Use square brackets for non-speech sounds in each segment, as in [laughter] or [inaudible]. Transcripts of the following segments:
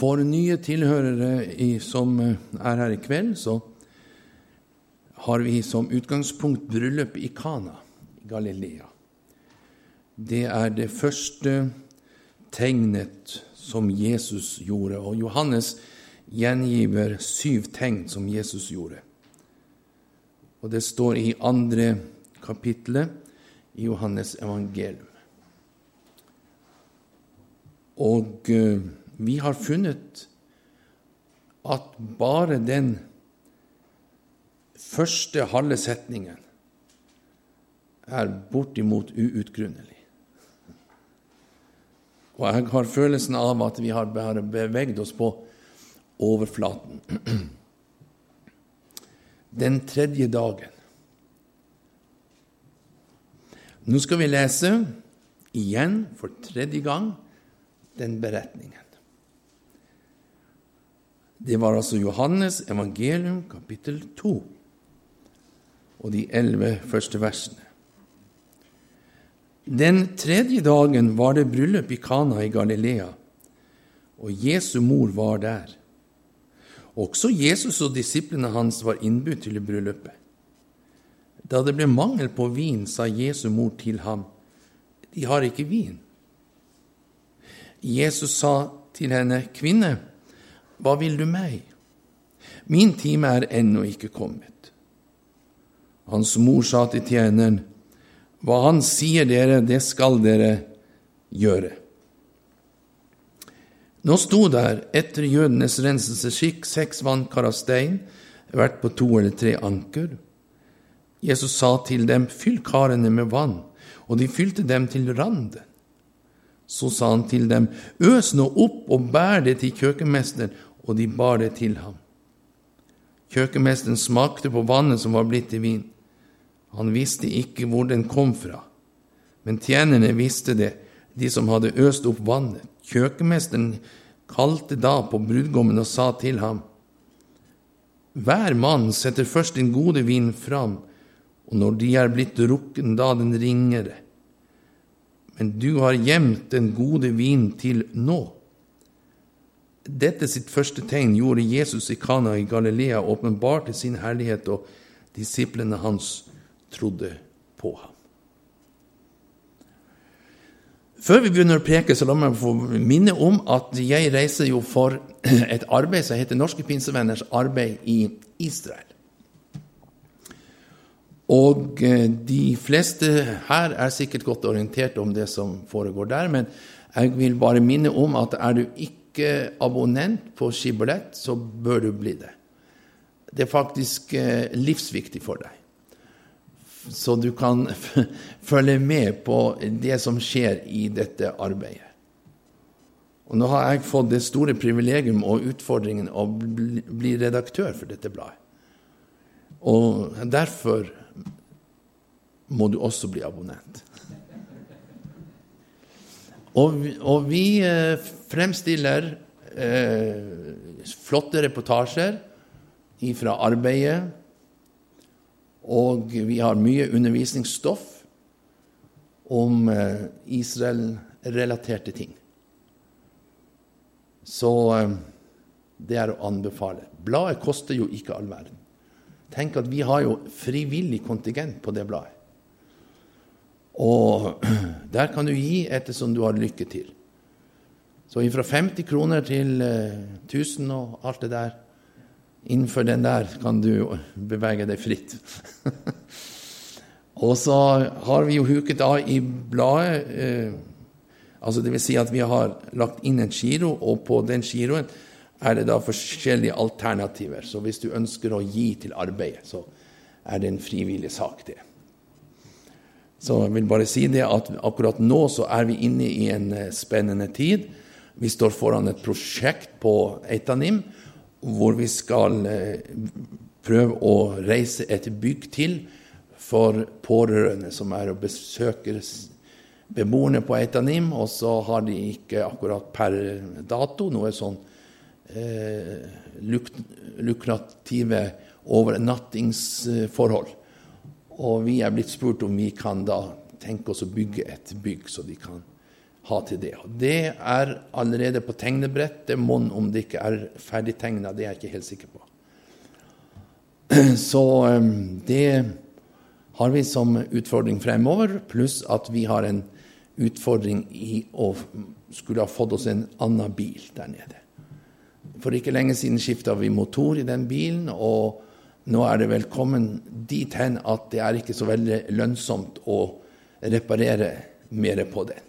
For nye tilhørere i, som er her i kveld, så har vi som utgangspunkt bryllup i Kana i Galilea. Det er det første tegnet som Jesus gjorde, og Johannes gjengiver syv tegn som Jesus gjorde. Og det står i andre kapittelet i Johannes evangelium. Og uh, vi har funnet at bare den første halve setningen er bortimot uutgrunnelig. Og jeg har følelsen av at vi har bare beveget oss på overflaten. Den tredje dagen. Nå skal vi lese igjen for tredje gang den beretningen. Det var altså Johannes evangelium kapittel 2 og de elleve første versene. Den tredje dagen var det bryllup i Kana i Galilea, og Jesu mor var der. Også Jesus og disiplene hans var innbudt til bryllupet. Da det ble mangel på vin, sa Jesu mor til ham, De har ikke vin. Jesus sa til henne, Kvinne, hva vil du meg? Min time er ennå ikke kommet. Hans mor sa til tjeneren, Hva han sier dere, det skal dere gjøre. Nå sto der, etter jødenes renselsesskikk, seks vannkar av stein, hvert på to eller tre anker. Jesus sa til dem, Fyll karene med vann, og de fylte dem til randen. Så sa han til dem, Øs nå opp og bær det til kjøkkenmesteren, og de bar det til ham. Kjøkkenmesteren smakte på vannet som var blitt til vin. Han visste ikke hvor den kom fra, men tjenerne visste det, de som hadde øst opp vannet. Kjøkkenmesteren kalte da på brudgommen og sa til ham, Hver mann setter først den gode vin fram, og når de er blitt drukken, da den ringere. Men du har gjemt den gode vin til nå. Dette sitt første tegn gjorde Jesus i Kana i Galilea, åpenbarte sin herlighet, og disiplene hans trodde på ham. Før vi begynner å preke, så la meg få minne om at jeg reiser jo for [clears throat] et arbeid som heter Norske Pinsevenners arbeid i Israel. Og eh, de fleste her er sikkert godt orientert om det som foregår der, men jeg vil bare minne om at er du ikke ikke abonnent på skibillett, så bør du bli det. Det er faktisk eh, livsviktig for deg. Så du kan [laughs] følge med på det som skjer i dette arbeidet. Og nå har jeg fått det store privilegium og utfordringen å bli redaktør for dette bladet. Og derfor må du også bli abonnent. Og, og vi eh, fremstiller eh, flotte reportasjer fra arbeidet. Og vi har mye undervisningsstoff om eh, Israel-relaterte ting. Så eh, det er å anbefale. Bladet koster jo ikke all verden. Tenk at vi har jo frivillig kontingent på det bladet. Og [clears throat] der kan du gi ettersom du har lykke til. Så fra 50 kroner til 1000 eh, og alt det der Innenfor den der kan du [laughs] bevege deg fritt. [laughs] og så har vi jo huket av i bladet eh, altså vil si at vi har lagt inn en giro, og på den giroen er det da forskjellige alternativer. Så hvis du ønsker å gi til arbeidet, så er det en frivillig sak, det. Så jeg vil bare si det at akkurat nå så er vi inne i en eh, spennende tid. Vi står foran et prosjekt på Eitanim hvor vi skal eh, prøve å reise et bygg til for pårørende som er og besøker beboerne på Eitanim, og så har de ikke akkurat per dato noe sånn eh, luk lukrative overnattingsforhold. Og vi er blitt spurt om vi kan da tenke oss å bygge et bygg så de kan ha til det. Det er allerede på tegnebrettet. Mon om det ikke er ferdigtegna, det er jeg ikke helt sikker på. [clears throat] Så det har vi som utfordring fremover, pluss at vi har en utfordring i å skulle ha fått oss en annen bil der nede. For ikke lenge siden skifta vi motor i den bilen, og nå er det vel kommet dit hen at det er ikke så veldig lønnsomt å reparere mer på den.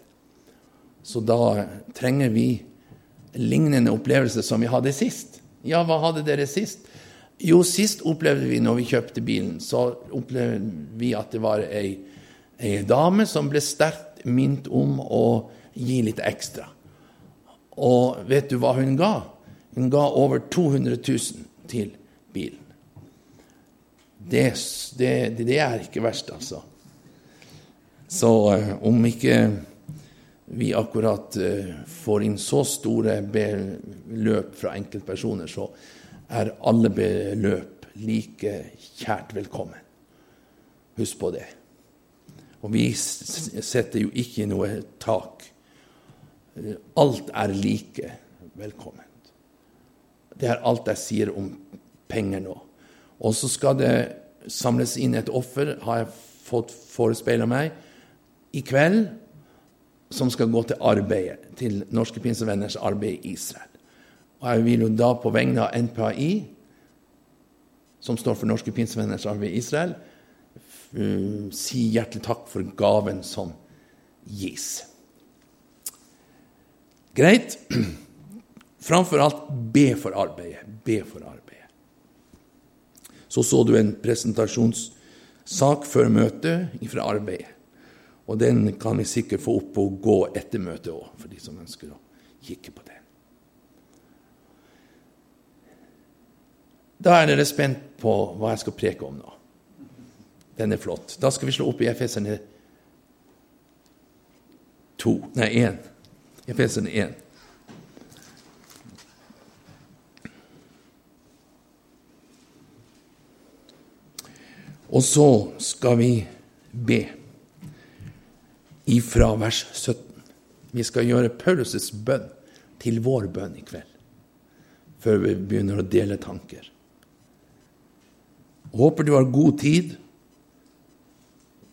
Så da trenger vi lignende opplevelser som vi hadde sist. Ja, hva hadde dere sist? Jo, sist opplevde vi når vi kjøpte bilen, så opplevde vi at det var ei, ei dame som ble sterkt minnet om å gi litt ekstra. Og vet du hva hun ga? Hun ga over 200 000 til bilen. Det, det, det er ikke verst, altså. Så uh, om ikke vi akkurat uh, får inn så store beløp fra enkeltpersoner, så er alle beløp like kjært velkommen. Husk på det. Og vi setter jo ikke noe tak. Alt er like velkomment. Det er alt jeg sier om penger nå. Og så skal det samles inn et offer, har jeg fått forespeila meg, i kveld som skal gå til arbeidet, til Norske Pinsevenners arbeid i Israel. Og jeg vil jo da på vegne av NPAI, som står for Norske Pinsevenners arbeid i Israel, si hjertelig takk for gaven som gis. Greit. [clears throat] Framfor alt be for arbeidet. Be for arbeidet. Så så du en presentasjonssak før møtet fra arbeidet. Og den kan vi sikkert få opp og gå etter møtet òg, for de som ønsker å kikke på den. Da er dere spent på hva jeg skal preke om nå. Den er flott. Da skal vi slå opp i Efeserne 2 Nei, 1. Efeserne 1. Og så skal vi be ifra vers 17. Vi skal gjøre Paulus' bønn til vår bønn i kveld, før vi begynner å dele tanker. Håper du har god tid,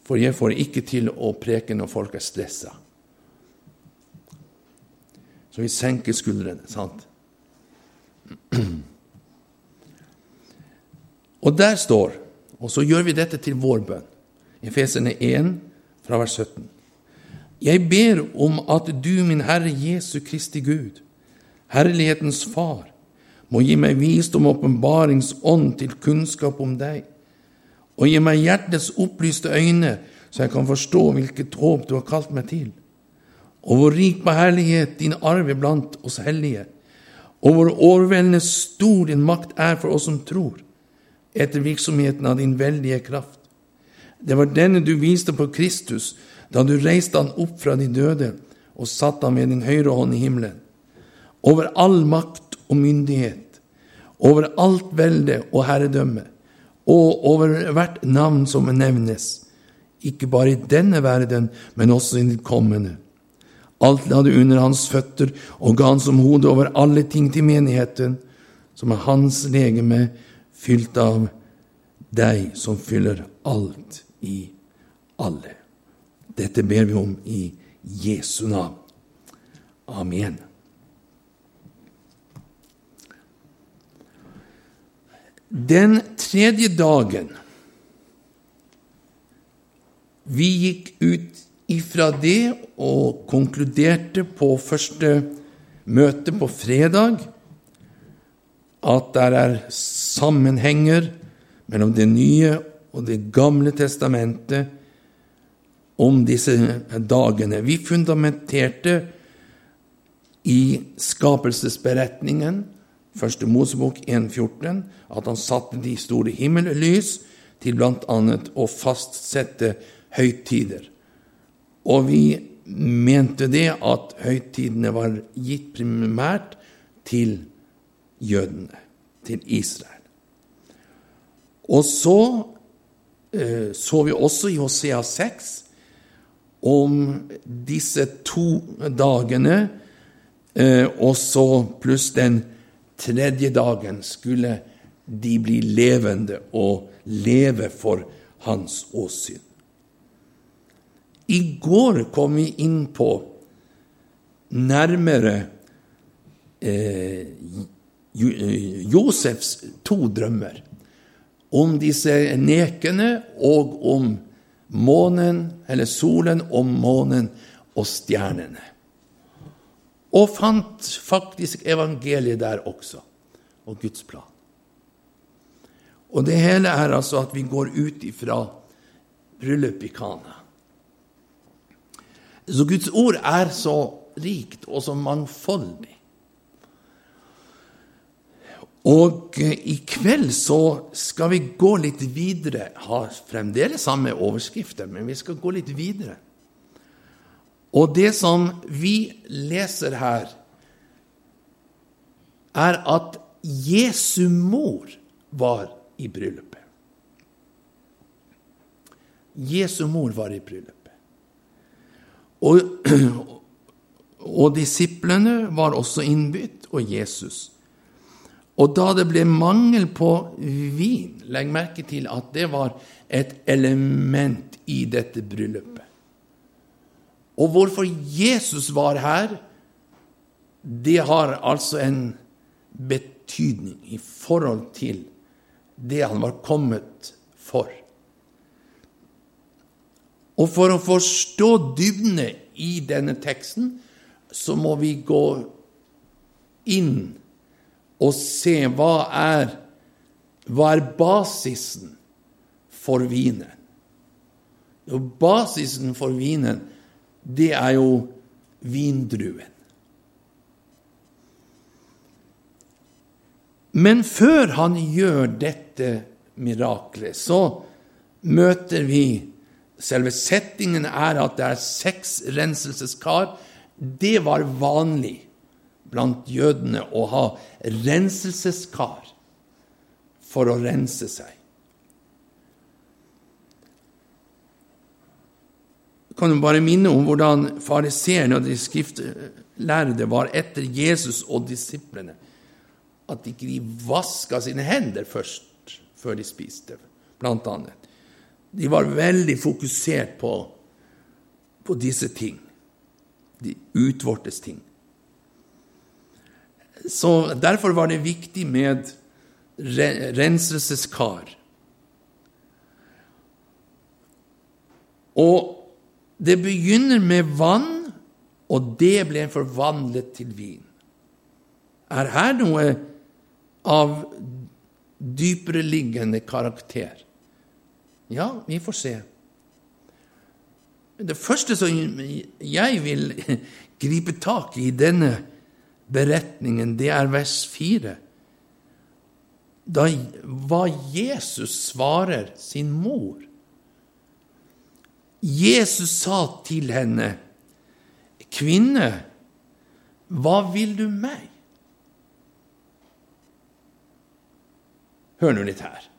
for jeg får ikke til å preke når folk er stressa. Så vi senker skuldrene, sant? [clears throat] Og der står, og så gjør vi dette til vår bønn, Efeserne 1 fra vers 17. Jeg ber om at du, min Herre Jesu Kristi Gud, Herlighetens Far, må gi meg visdom og åpenbaringsånd til kunnskap om deg, og gi meg hjertets opplyste øyne, så jeg kan forstå hvilket håp du har kalt meg til, og hvor rik på herlighet din arv er blant oss hellige, og hvor overveldende stor din makt er for oss som tror, etter virksomheten av din veldige kraft. Det var denne du viste på Kristus, da du reiste han opp fra de døde og satte ham med din høyre hånd i himmelen, over all makt og myndighet, over alt velde og herredømme, og over hvert navn som nevnes, ikke bare i denne verden, men også i den kommende. Alt la du under hans føtter og ga han som hode over alle ting til menigheten, som er hans legeme, fylt av deg som fyller alt i alle. Dette ber vi om i Jesu navn. Amen. Den tredje dagen Vi gikk ut ifra det og konkluderte på første møte på fredag at der er sammenhenger mellom Det nye og Det gamle testamentet om disse dagene. Vi fundamenterte i skapelsesberetningen, første Mosebok 1,14, at han satte de store himmellys til bl.a. å fastsette høytider. Og vi mente det at høytidene var gitt primært til jødene, til Israel. Og så eh, så vi også i Hosea 6 om disse to dagene, eh, og så pluss den tredje dagen skulle de bli levende og leve for hans åsyn. I går kom vi inn på nærmere eh, Josefs to drømmer om disse nekene og om månen, eller solen, om månen og stjernene. Og fant faktisk evangeliet der også, og Guds plan. Og det hele er altså at vi går ut ifra bryllupet i Kana. Så Guds ord er så rikt og så mangfoldig. Og eh, i kveld så skal vi gå litt videre. Har fremdeles samme overskrifter, men vi skal gå litt videre. Og det som vi leser her, er at Jesu mor var i bryllupet. Jesu mor var i bryllupet. Og, [clears throat] og disiplene var også innbytt, og Jesus. Og da det ble mangel på vin, legg merke til at det var et element i dette bryllupet. Og hvorfor Jesus var her, det har altså en betydning i forhold til det han var kommet for. Og for å forstå dybdene i denne teksten, så må vi gå inn og se hva er, hva er basisen for vinen. Og basisen for vinen, det er jo vindruen. Men før han gjør dette miraklet, så møter vi Selve settingen er at det er seks renselseskar. Det var vanlig blant jødene å ha renselseskar for å rense seg. Jeg kan jo bare minne om hvordan fariseerne og de skriftlærde var etter Jesus og disiplene. At ikke de vaska sine hender først før de spiste, blant annet. De var veldig fokusert på, på disse ting, de utvortes ting. Så Derfor var det viktig med renselseskar. Og det begynner med vann, og det ble forvandlet til vin. Er her noe av dypere liggende karakter? Ja, vi får se. Det første som jeg vil gripe tak i denne beretningen, det er vers 4. Da hva Jesus svarer sin mor. Jesus sa til henne, 'Kvinne, hva vil du meg?' Hør nå litt her.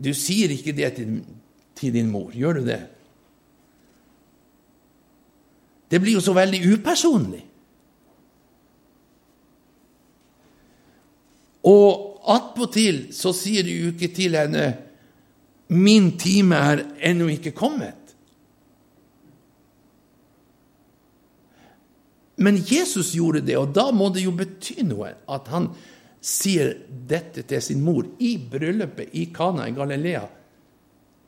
Du sier ikke det til, din mor, gjør du det? Det blir jo så veldig upersonlig. Og attpåtil så sier du jo ikke til henne 'Min time er ennå ikke kommet'. Men Jesus gjorde det, og da må det jo bety noe at han sier dette til sin mor i bryllupet i Kana i Galilea.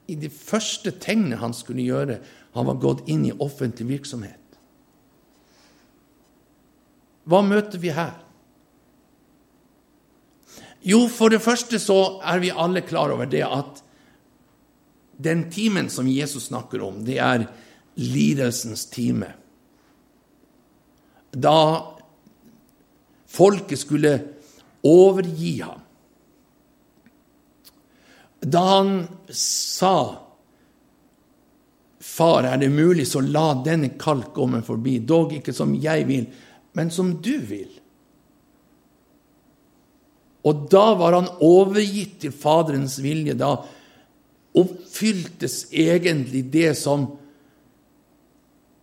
I det første tegnet han skulle gjøre. Han var gått inn i offentlig virksomhet. Hva møter vi her? Jo, for det første så er vi alle klar over det at den timen som Jesus snakker om, det er lidelsens time. Da folket skulle overgi ham. Da han sa Far, er det mulig, så la denne kalk gå meg forbi, dog ikke som jeg vil, men som du vil. Og da var han overgitt til Faderens vilje. Da oppfyltes egentlig det som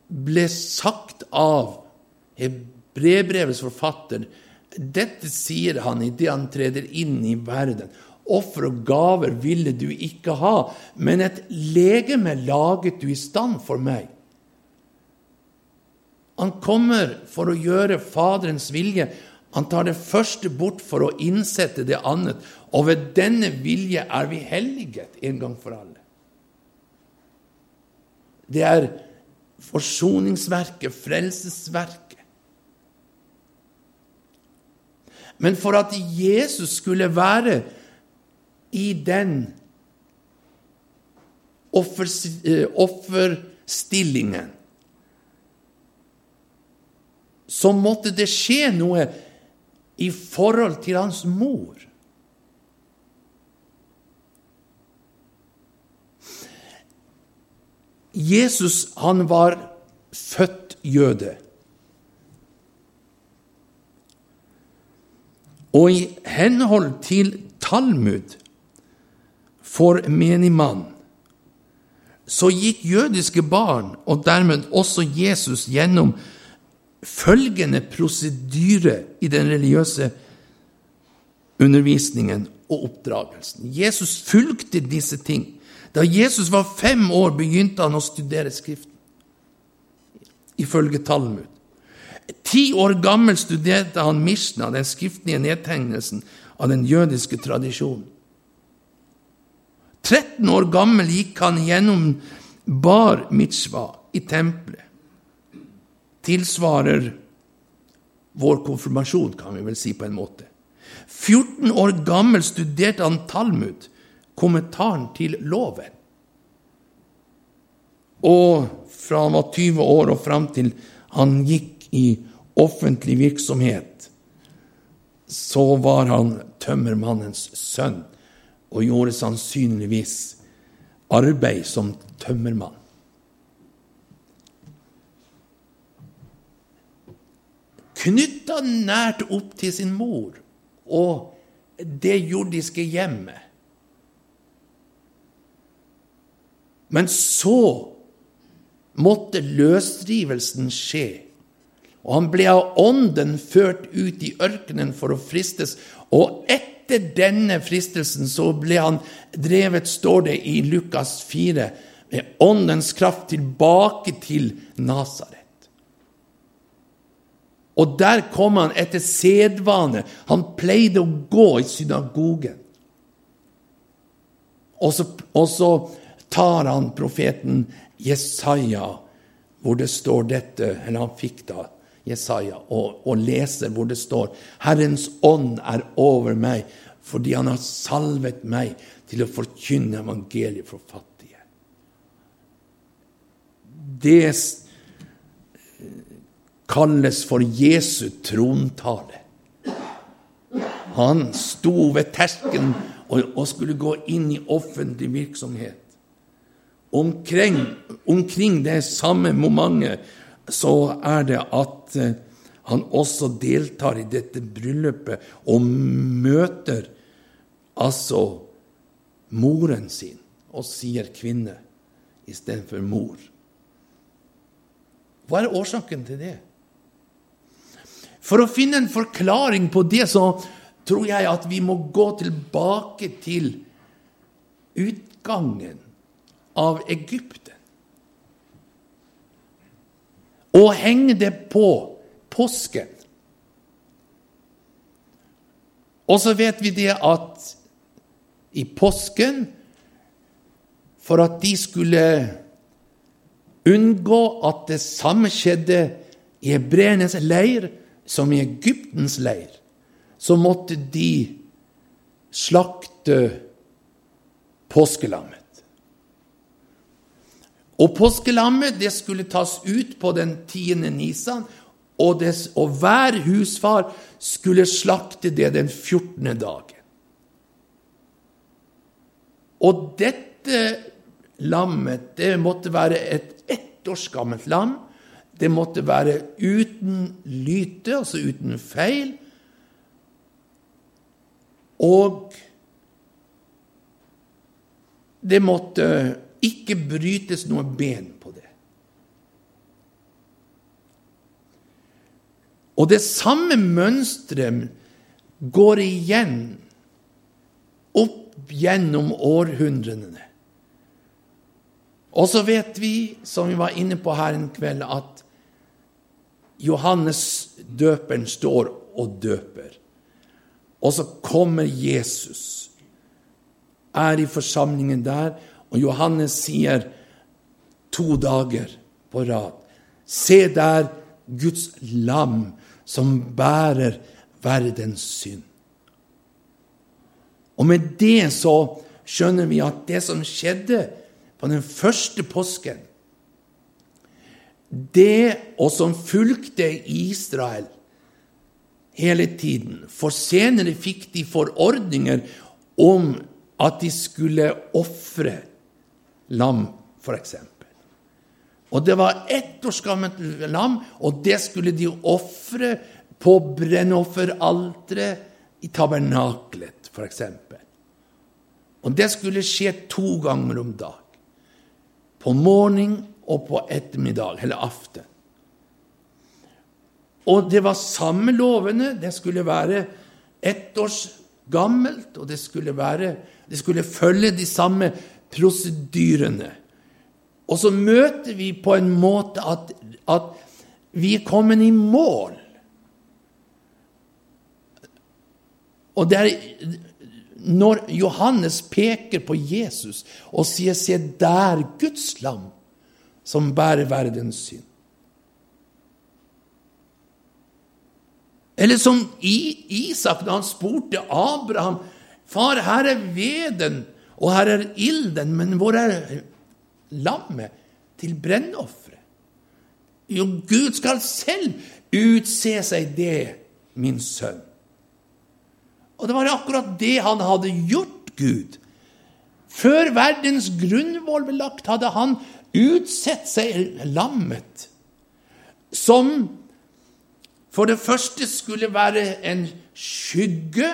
ble sagt av brevbrevets forfatter Dette sier han idet han treder inn i verden. Offer og gaver ville du ikke ha, men et legeme laget du i stand for meg. Han kommer for å gjøre Faderens vilje. Han tar det første bort for å innsette det annet, og ved denne vilje er vi helliget en gang for alle. Det er forsoningsverket, frelsesverket. Men for at Jesus skulle være i den eh, offerstillingen, så måtte det skje noe i forhold til hans mor. Jesus han var født jøde. Og i henhold til Talmud for menigmann så gikk jødiske barn, og dermed også Jesus, gjennom følgende prosedyre i den religiøse undervisningen og oppdragelsen. Jesus fulgte disse ting. Da Jesus var fem år, begynte han å studere Skriften, ifølge Talmud. Ti år gammel studerte han Mishna, den skriftlige nedtegnelsen av den jødiske tradisjonen. 13 år gammel gikk han gjennom bar mitzvah i tempelet. Tilsvarer vår konfirmasjon, kan vi vel si på en måte. 14 år gammel studerte han Talmud, kommentaren til loven. Og fra han var 20 år og fram til han gikk i offentlig virksomhet, så var han tømmermannens sønn og gjorde sannsynligvis arbeid som tømmermann. Knytta nært opp til sin mor og det jordiske hjemmet. Men så måtte løsrivelsen skje og han ble av ånden ført ut i ørkenen for å fristes. Og etter denne fristelsen så ble han drevet, står det i Lukas 4, med åndens kraft tilbake til Nasaret. Og der kom han etter sedvane. Han pleide å gå i synagogen. Og så, og så tar han profeten Jesaja, hvor det står dette, eller han fikk da Jesaja og, og leser hvor det står Herrens ånd er over meg fordi han har salvet meg til å forkynne evangeliet for fattige. Det kalles for Jesu trontale. Han sto ved terskelen og, skulle gå inn i offentlig virksomhet. Omkring, omkring det samme momentet så er det at eh, han også deltar i dette bryllupet og møter altså moren sin og sier kvinne istedenfor mor. Hva er årsaken til det? For å finne en forklaring på det, så tror jeg at vi må gå tilbake til utgangen av Egypten. og henge det på påsken. Og så vet vi det at i påsken, for at de skulle unngå at det samme skjedde i hebreernes leir som i Egyptens leir, så måtte de slakte påskelammet. Og påskelammet det skulle tas ut på den tiende nisan, og, des, og hver husfar skulle slakte det den fjortende dagen. Og dette lammet det måtte være et ett års gammelt lam. Det måtte være uten lyte, altså uten feil. Og det måtte ikke brytes noe ben på det. Og det samme mønsteret går igjen opp gjennom århundrene. Og så vet vi, som vi var inne på her en kveld, at Johannes døperen står og døper. Og så kommer Jesus, er i forsamlingen der, og Johannes sier to dager på rad Se der Guds lam som bærer verdens synd. Og med det så skjønner vi at det som skjedde på den første påsken, det og som fulgte Israel hele tiden For senere fikk de forordninger om at de skulle ofre lam, f.eks. Og det var ett års gammelt lam, og det skulle de ofre på brennofferalteret i tabernaklet, f.eks. Og det skulle skje to ganger om dag. På morgen og på ettermiddag, eller aften. Og det var samme lovene. Det skulle være ett års gammelt, og det skulle, være, det skulle følge de samme prosedyrene. Og så møter vi på en måte at, at vi er kommet i mål. Og det er når Johannes peker på Jesus og sier 'Se der, Guds lam, som bærer verdens synd'. Eller som Isak da han spurte Abraham 'Far, her er veden, og her er ilden, men hvor er lammet til brennofferet?' Jo, Gud skal selv utse seg det, min sønn. Og det var akkurat det han hadde gjort, Gud. Før verdens grunnvoll ble lagt, hadde han utsett seg lammet, som for det første skulle være en skygge,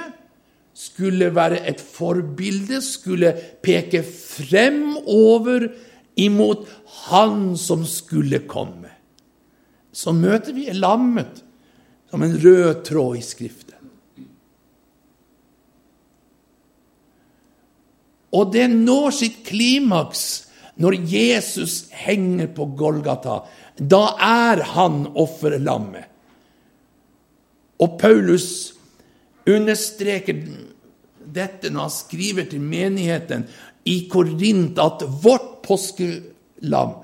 skulle være et forbilde, skulle peke fremover imot Han som skulle komme. Så møter vi lammet som en rød tråd i Skriften. Og det når sitt klimaks når Jesus henger på Golgata. Da er han offerlammet. Og Paulus understreker dette når han skriver til menigheten i Korint at vårt påskelam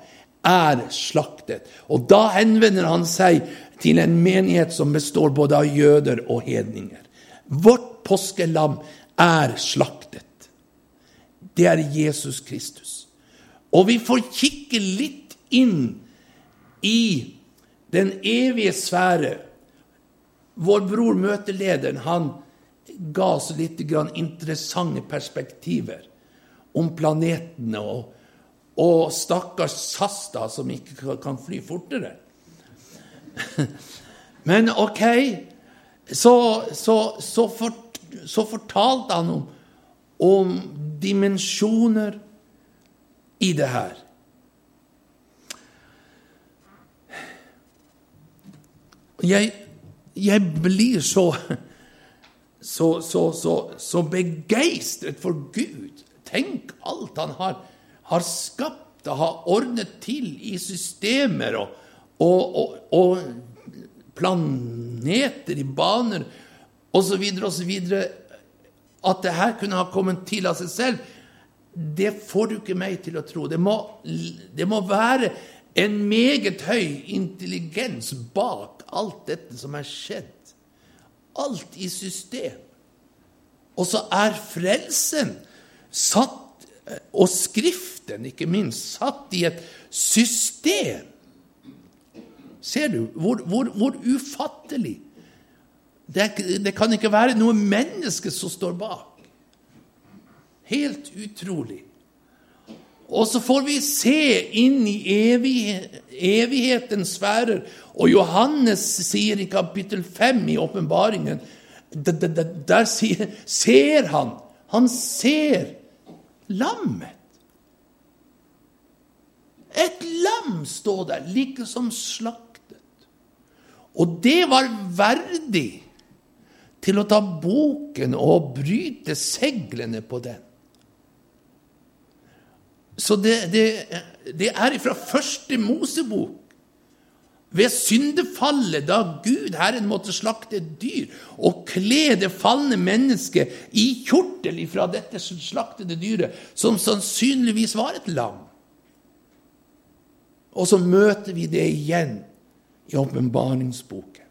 er slaktet. Og da henvender han seg til en menighet som består både av jøder og hedninger. Vårt påskelam er slaktet det er Jesus Kristus. Og vi får kikke litt inn i den evige sfære. Vår bror møtelederen han ga oss litt interessante perspektiver om planetene og, og stakkars Sasta, som ikke kan fly fortere. [laughs] Men ok, så, så, så, fort, så fortalte han om, om dimensjoner i det her. Jeg, jeg blir så så, så, så, så begeistret for Gud. Tenk alt han har, har skapt og har ordnet til i systemer og, og, og, og planeter i baner osv. osv at det her kunne ha kommet til av seg selv, det får du ikke meg til å tro. Det må, det må være en meget høy intelligens bak alt dette som er skjedd. Alt i system. Og så er frelsen satt, og Skriften ikke minst, satt i et system. Ser du hvor, hvor, hvor ufattelig det, det kan ikke være noe menneske som står bak. Helt utrolig. Og så får vi se inn i evig, evighetens sfærer. Og Johannes sier i kapittel 5 i åpenbaringen Der, sier, ser han Han ser lammet. Et lam står der, like som slaktet. Og det var verdig til å ta boken og bryte seglene på den. Så det, det, det er fra første Mosebok. Ved syndefallet, da Gud, Herren, måtte slakte et dyr og kle det falne mennesket i kjortel ifra dette slaktede dyret, som sannsynligvis var et lam. Og så møter vi det igjen i åpenbaringsboken.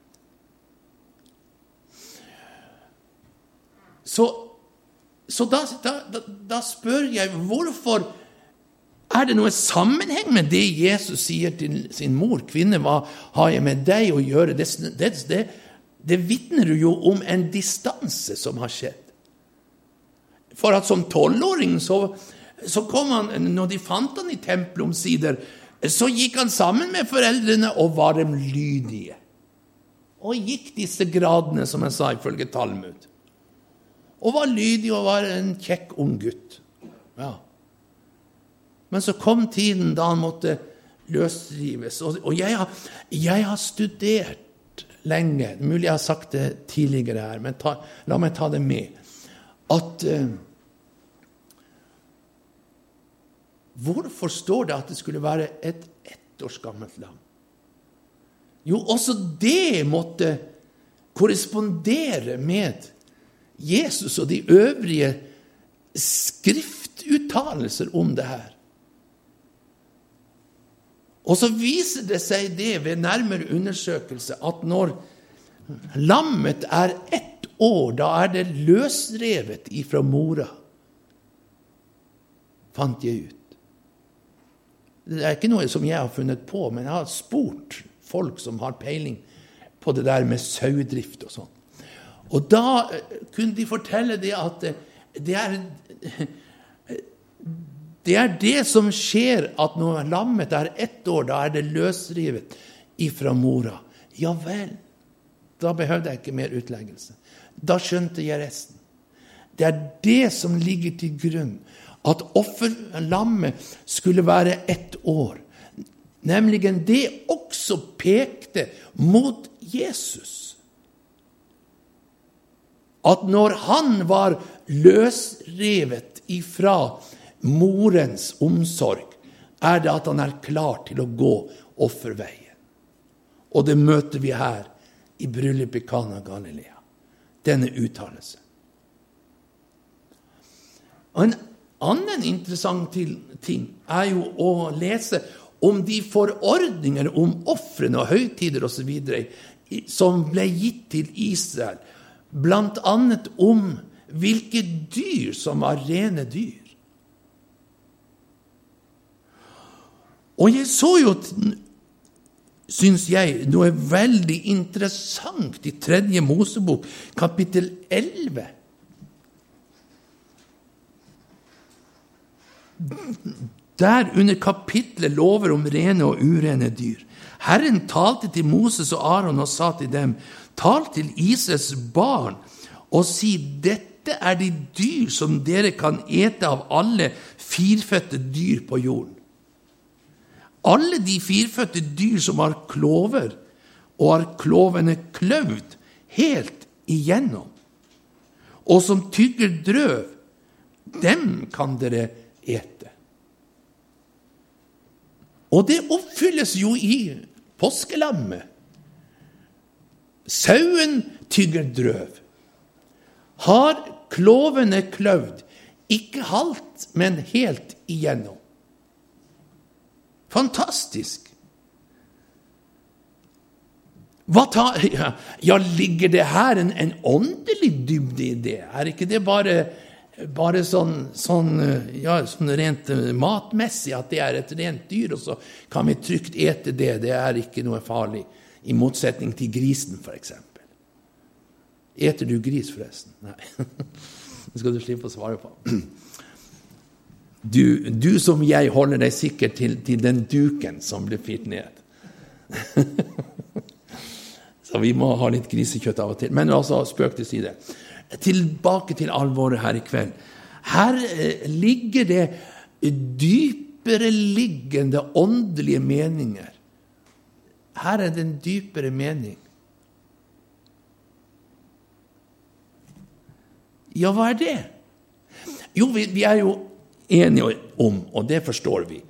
Så, så da, da, da, spør jeg hvorfor er det noe sammenheng med det Jesus sier til sin mor? 'Kvinne, hva har jeg med deg å gjøre?' Det, det, det, det vitner jo om en distanse som har skjedd. For at som tolvåring så, så, kom han, når de fant han i tempelet omsider, så gikk han sammen med foreldrene og var dem lydige. Og gikk disse gradene, som jeg sa ifølge Talmud. Og var lydig og var en kjekk ung gutt. Ja. Men så kom tiden da han måtte løsrives. Og, jeg, har, jeg, har, studert lenge Mulig jeg har sagt det tidligere her, men ta, la meg ta det med. At eh, Hvorfor står det at det skulle være et ett års gammelt lam? Jo, også det måtte korrespondere med Jesus og de øvrige skriftuttalelser om det her. Og så viser det seg det ved nærmere undersøkelse at når lammet er ett år, da er det løsrevet ifra mora, fant jeg ut. Det er ikke noe som jeg har funnet på, men jeg har spurt folk som har peiling på det der med sauedrift og sånn. Og da eh, kunne de fortelle det at eh, det er det er det som skjer at når lammet er ett år, da er det løsrivet ifra mora. Ja vel. Da behøvde jeg ikke mer utleggelse. Da skjønte jeg resten. Det er det som ligger til grunn. At offerlammet skulle være ett år. Nemlig det også pekte mot Jesus. At når han var løsrevet ifra morens omsorg, er det at han er klar til å gå offerveien. Og det møter vi her i bryllupet i Kana Galilea. Denne uttalelsen. Og En annen interessant ting er jo å lese om de forordninger om ofrene og høytider osv. som ble gitt til Israel, bl.a. om hvilke dyr som var rene dyr. Og jeg så jo, syns jeg, noe veldig interessant i Tredje Mosebok, kapittel 11. Der under kapitlet lover om rene og urene dyr. Herren talte til Moses og Aron og sa til dem, tal til Israels barn og si, dette er de dyr som dere kan ete av alle firfødte dyr på jorden alle de firfødte dyr som har klover, og har klovene kløvd helt igjennom, og som tygger drøv, dem kan dere ete. Og det oppfylles jo i påskelammet. Sauen tygger drøv. Har klovene kløvd, ikke halvt, men helt igjennom. Fantastisk! Ta, ja, ja, ligger det her en, en åndelig dybde i det? Er ikke det bare, bare sånn, sånn, ja, sånn, rent matmessig at det er et rent dyr, og så kan vi trygt ete det? Det er ikke noe farlig, i motsetning til grisen, f.eks. Eter du gris, forresten? Nei. [laughs] Det skal du slippe å svare på. Du, du som jeg holder deg sikkert til, til den duken som ble fyrt ned. [laughs] Så vi må ha litt grisekjøtt av og til. Men altså, spøk til side. Tilbake til alvoret her i kveld. Her eh, ligger det dypereliggende åndelige meninger. Her er det en dypere mening. Ja, hva er det? Jo, vi, vi er jo enige om, og det forstår vi,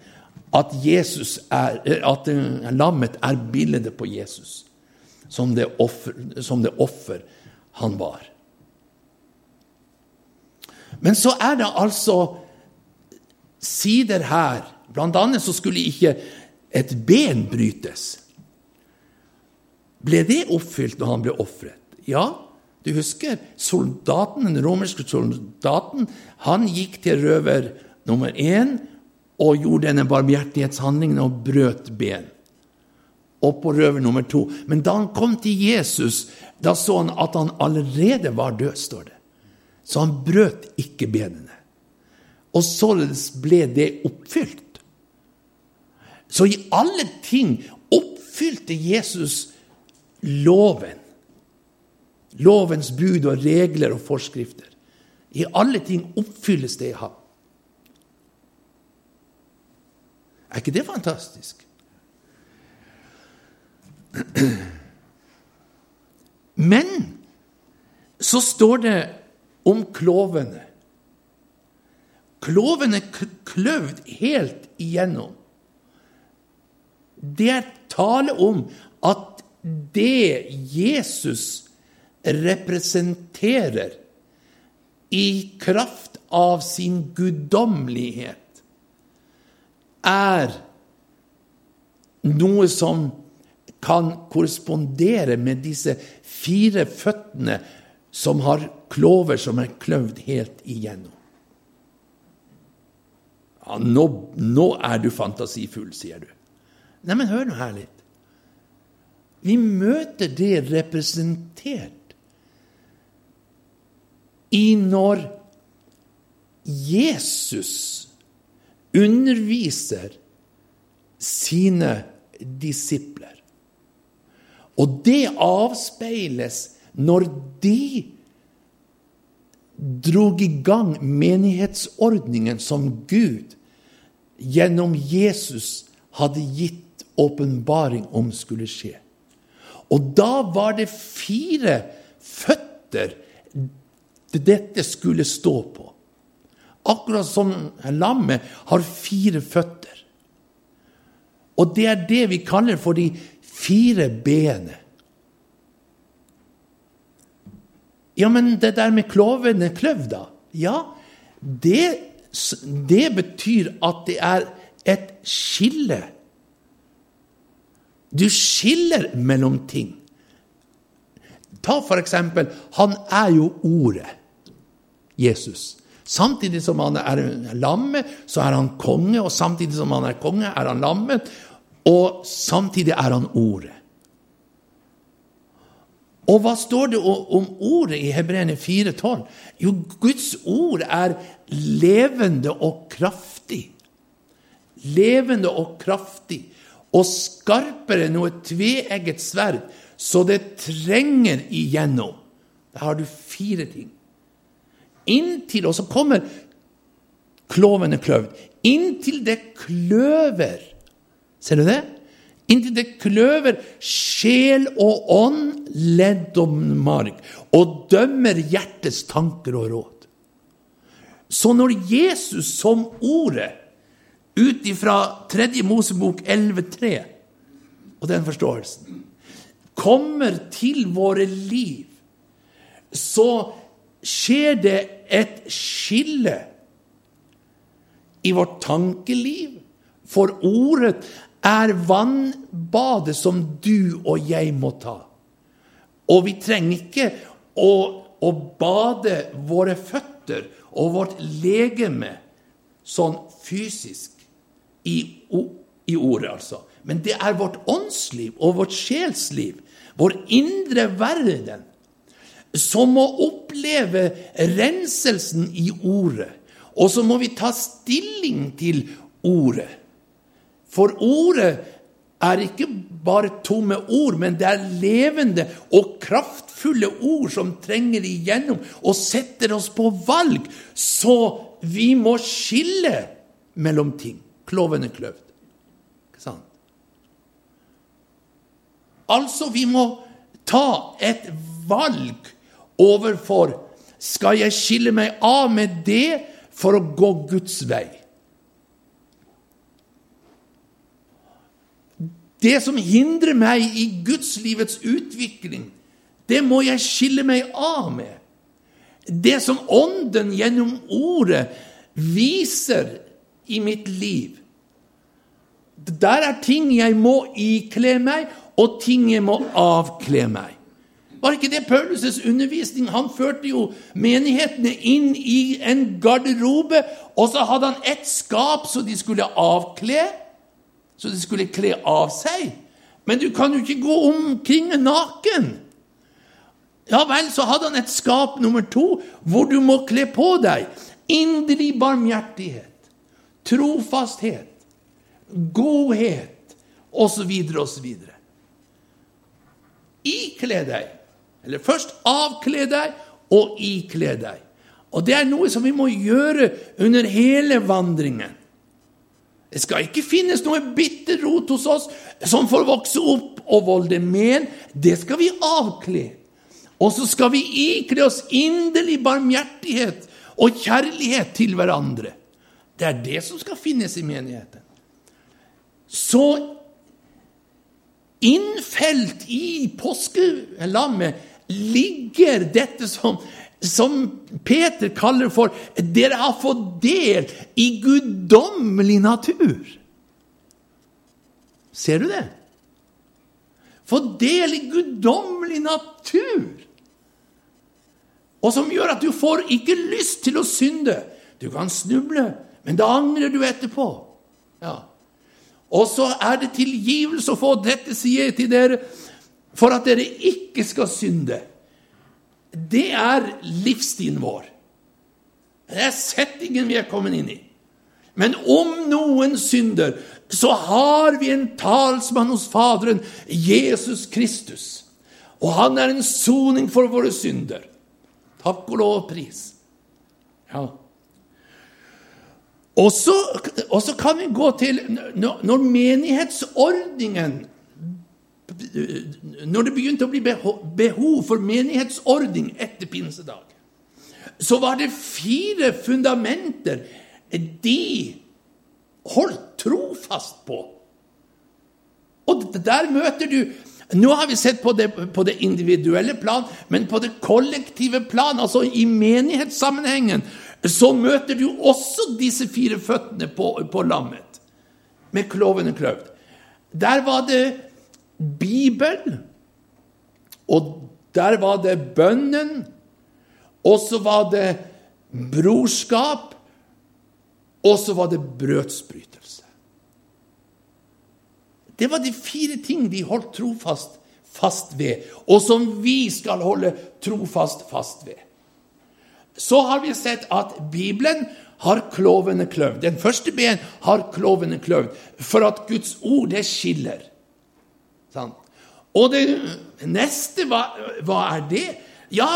at, Jesus er, at lammet er bildet på Jesus som det offer, som det offer han var. Men så er det altså sider her. Blant annet så skulle ikke et ben brytes. Ble det oppfylt når han ble ofret? Ja, du husker soldaten, den romerske soldaten han gikk til røver nummer én og gjorde denne barmhjertighetshandlingen og brøt ben. Og på røver nummer to. Men da han kom til Jesus, da så han at han allerede var død, står det. Så han brøt ikke benene. Og således ble det oppfylt. Så i alle ting oppfylte Jesus loven. Lovens bud og regler og forskrifter. I alle ting oppfylles det i ham. Er ikke det fantastisk? Men så står det om klovene. Kloven er kløvd helt igjennom. Det er tale om at det Jesus representerer i kraft av sin guddommelighet, er noe som kan korrespondere med disse fire føttene som har klover som er kløvd helt igjennom. Ja, nå, nå er du fantasifull, sier du. Neimen, hør nå her litt. Vi møter det representert i når Jesus underviser sine disipler. Og det avspeiles når de drog i gang menighetsordningen som Gud gjennom Jesus hadde gitt åpenbaring om skulle skje. Og da var det fire føtter dette skulle stå på. Akkurat som lammet har fire føtter. Og det er det vi kaller for de fire bene. Ja, men det der med klovene kløv, da? Ja, det, det betyr at det er et skille. Du skiller mellom ting. Ta for eksempel Han er jo Ordet, Jesus. Samtidig som han er lammet, så er han konge, og samtidig som han er konge, er han lammet, og samtidig er han Ordet. Og hva står det om ordet i Hebreerne 4,12? Jo, Guds ord er levende og kraftig. Levende og kraftig. Og skarpere enn noe tveegget sverd, så det trenger igjennom. Da har du fire ting. Inntil, og så kommer klovene kløvd. Inntil det kløver. Ser du det? inntil det kløver sjel og ånd, ledd og marg, og dømmer hjertets tanker og råd. Så når Jesus som ordet, ut ifra 3. Mosebok 11,3 og den forståelsen, kommer til våre liv, så skjer det et skille i vårt tankeliv. For ordet er vannbadet som du og jeg må ta. Og vi trenger ikke å, å bade våre føtter og vårt legeme sånn fysisk i, i ordet, altså. Men det er vårt åndsliv og vårt sjelsliv, vår indre verden, som må oppleve renselsen i ordet. Og så må vi ta stilling til ordet. For ordet er ikke bare tomme ord, men det er levende og kraftfulle ord som trenger igjennom og setter oss på valg. Så vi må skille mellom ting. Kloven er kløvd. Ikke sant? Altså, vi må ta et valg overfor skal jeg skille meg av med det for å gå Guds vei. Det som hindrer meg i gudslivets utvikling, det må jeg skille meg av med. Det som Ånden gjennom Ordet viser i mitt liv. Der er ting jeg må ikle meg, og ting jeg må avkle meg. Var ikke det Paulus' undervisning? Han førte jo menighetene inn i en garderobe, og så hadde han ett skap så de skulle avkle så de skulle kle av seg. Men du kan jo ikke gå omkring naken. Ja vel, så hadde han et skap nummer to, hvor du må kle på deg inderlig barmhjertighet, trofasthet, godhet osv. osv. Ikle deg. Eller først avkle deg og ikle deg. Og det er noe som vi må gjøre under hele vandringen. Det skal ikke finnes noe bitter rot hos oss som får vokse opp og volde men. Det skal vi avkle. Og så skal vi ikle oss inderlig barmhjertighet og kjærlighet til hverandre. Det er det som skal finnes i menigheten. Så innfelt i påskelammet ligger dette som som Peter kaller for 'Dere har fått del i guddommelig natur'. Ser du det? Få del i guddommelig natur. Og som gjør at du får ikke lyst til å synde. Du kan snuble, men da angrer du etterpå. Ja. Og så er det tilgivelse å få dette, sier jeg til dere, for at dere ikke skal synde det er livsstilen vår. Det er settingen vi er kommet inn i. Men om noen synder, så har vi en talsmann hos Faderen, Jesus Kristus. Og han er en soning for våre synder. Takk og lov og pris. Ja. Og så kan vi gå til Når menighetsordningen når det begynte å bli behov for menighetsordning etter pinsedag, så var det fire fundamenter de holdt trofast på. Og der møter du Nå har vi sett på det, på det individuelle plan, men på det kollektive plan, altså i menighetssammenhengen, så møter du også disse fire føttene på, på lammet med klovene kløvd. Der var det Bibel, og der var det bønnen, og så var det brorskap, og så var det brødsbrytelse. Det var de fire ting de holdt trofast fast ved, og som vi skal holde trofast fast ved. Så har vi sett at Bibelen har klovene kløvd. Den første ben har klovene kløvd, for at Guds ord, det skiller. Og det neste, hva, hva, er det? Ja,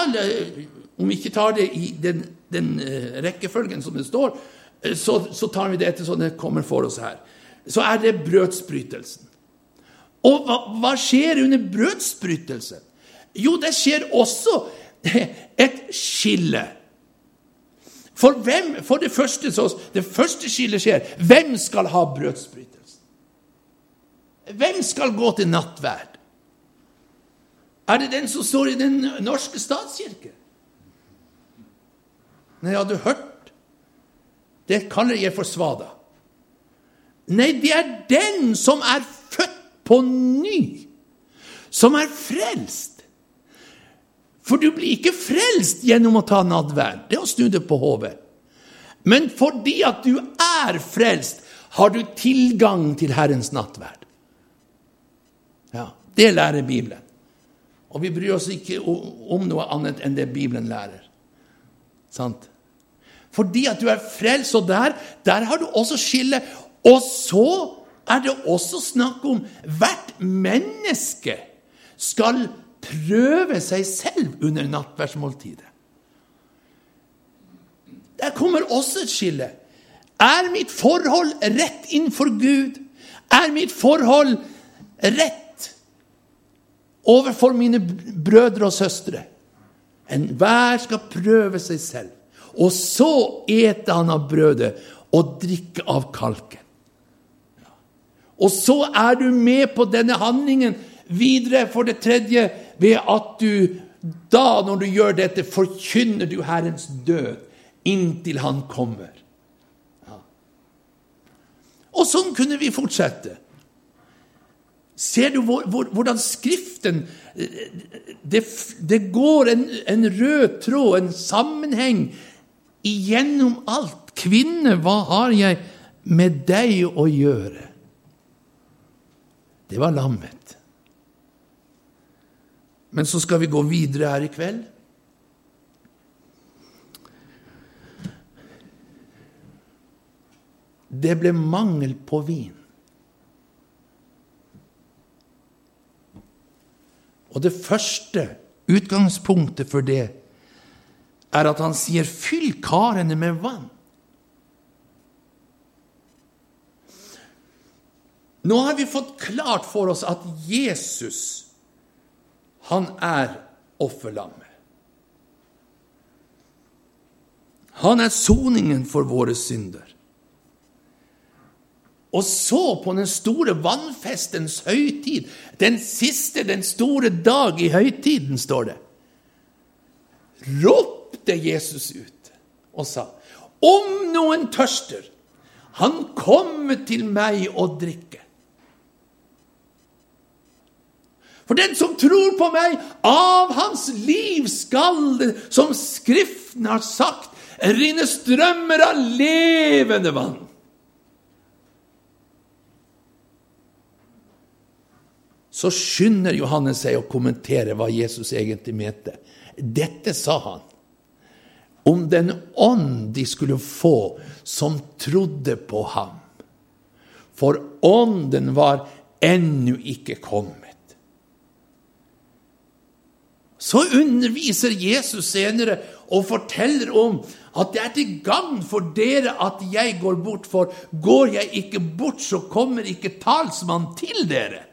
om vi ikke tar det i den, den uh, rekkefølgen som det står, uh, så, så, tar vi det etter sånn det kommer for oss her. Så er det brødsbrytelsen. Og hva, hva skjer under brødsbrytelsen? Jo, det skjer også [laughs] et skille. For hvem, for det første, så, det første skillet skjer. Hvem skal ha brødsbrytelse? Hvem skal gå til nattverd? Er det den som står i Den norske statskirke? Nei, har du hørt? Det kaller jeg for svada. Nei, det er den som er født på ny, som er frelst. For du blir ikke frelst gjennom å ta nadverd. Det er å snu det på hodet. Men fordi at du er frelst, har du tilgang til Herrens nattverd. Ja, Det lærer Bibelen. Og vi bryr oss ikke om noe annet enn det Bibelen lærer. Sant? Fordi at du er frelst, og der, der har du også skille. Og så er det også snakk om hvert menneske skal prøve seg selv under nattverdsmåltidet. Der kommer også et skille. Er mitt forhold rett innenfor Gud? Er mitt forhold rett overfor mine brødre og søstre? Enhver skal prøve seg selv. Og så eter han av brødet og drikker av kalken. Og så er du med på denne handlingen videre, for det tredje, ved at du da, når du gjør dette, forkynner du Herrens død inntil Han kommer. Ja. Og sånn kunne vi fortsette. Ser du hvordan Skriften Det, det går en, en, rød tråd, en sammenheng, igjennom alt. Kvinne, hva har jeg med deg å gjøre? Det var lammet. Men så skal vi gå videre her i kveld. Det ble mangel på vin. Og det første utgangspunktet for det er at han sier 'fyll karene med vann'. Nå har vi fått klart for oss at Jesus, han er offerlammet. Han er soningen for våre synder. Og så, på den store vannfestens høytid, den siste, den store dag i høytiden, står det, ropte Jesus ut og sa, om noen tørster, han kommer til meg og drikker. For den som tror på meg, av hans liv skal det, som Skriften har sagt, rinne strømmer av levende vann. Så skynder Johannes seg å kommentere hva Jesus egentlig mente. Dette sa han om den ånd de skulle få som trodde på ham. For ånden var ennå ikke kommet. Så underviser Jesus senere og forteller om at det er til gagn for dere at jeg går bort, for går jeg ikke bort, så kommer ikke talsmann til dere.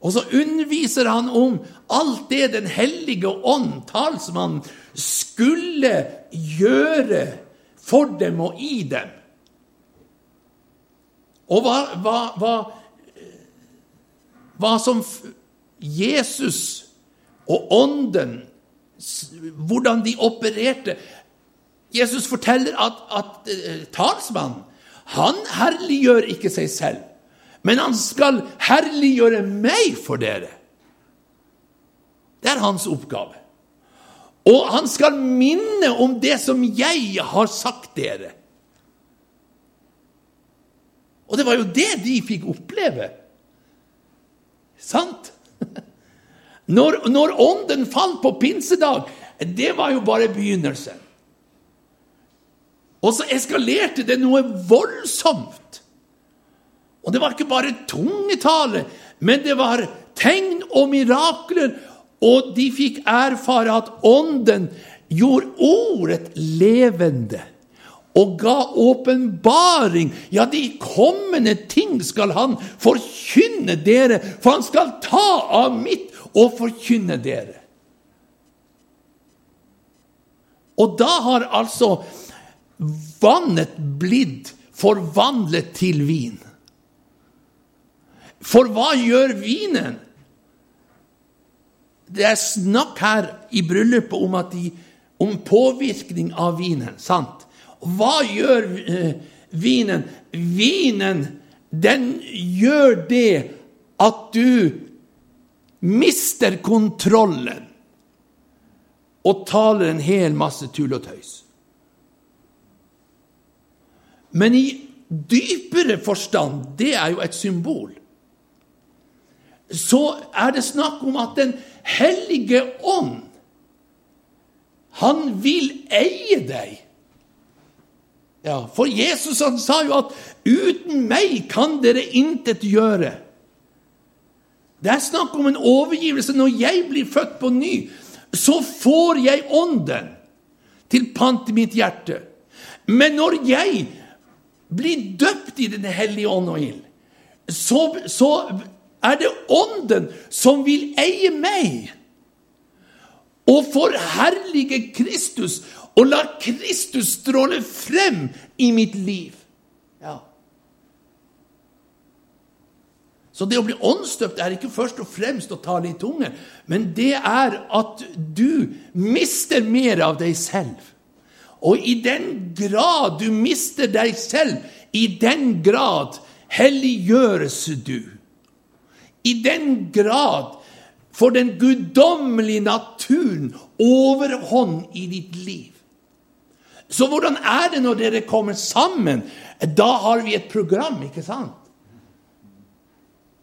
Og så underviser han om alt det Den hellige ånd, talsmannen, skulle gjøre for dem og i dem. Og hva, hva, hva, hva som Jesus og Ånden Hvordan de opererte. Jesus forteller at, at uh, talsmannen han herliggjør ikke seg selv men han skal herliggjøre meg for dere. Det er hans oppgave. Og han skal minne om det som jeg har sagt dere. Og det var jo det de fikk oppleve. Sant? [laughs] Når, når ånden falt på pinsedag, det var jo bare begynnelsen. Og så eskalerte det noe voldsomt. Og det var ikke bare tungetale, men det var tegn og mirakler. Og de fikk erfare at Ånden gjorde ordet levende og ga åpenbaring. Ja, de kommende ting skal han forkynne dere, for han skal ta av mitt og forkynne dere. Og da har altså vannet blitt forvandlet til vin. For hva gjør vinen? Det er snakk her i bryllupet om, de, om påvirkning av vinen. sant? Hva gjør eh, vinen? Vinen, den gjør det at du mister kontrollen og taler en hel masse tull og tøys. Men i dypere forstand, det er jo et symbol så er det snakk om at Den hellige ånd, han vil eie deg. Ja, For Jesus han sa jo at 'uten meg kan dere intet gjøre'. Det er snakk om en overgivelse. Når jeg blir født på ny, så får jeg ånden til pant i mitt hjerte. Men når jeg blir døpt i Den hellige ånd og ild, så, så er det Ånden som vil eie meg og forherlige Kristus og la Kristus stråle frem i mitt liv. Ja. Så det å bli åndsdøpt er ikke først og fremst å tale i tunge, men det er at du mister mer av deg selv. Og i den grad du mister deg selv, i den grad helliggjøres du. I den grad får den guddommelige naturen overhånd i ditt liv. Så hvordan er det når dere kommer sammen? Da har vi et program, ikke sant?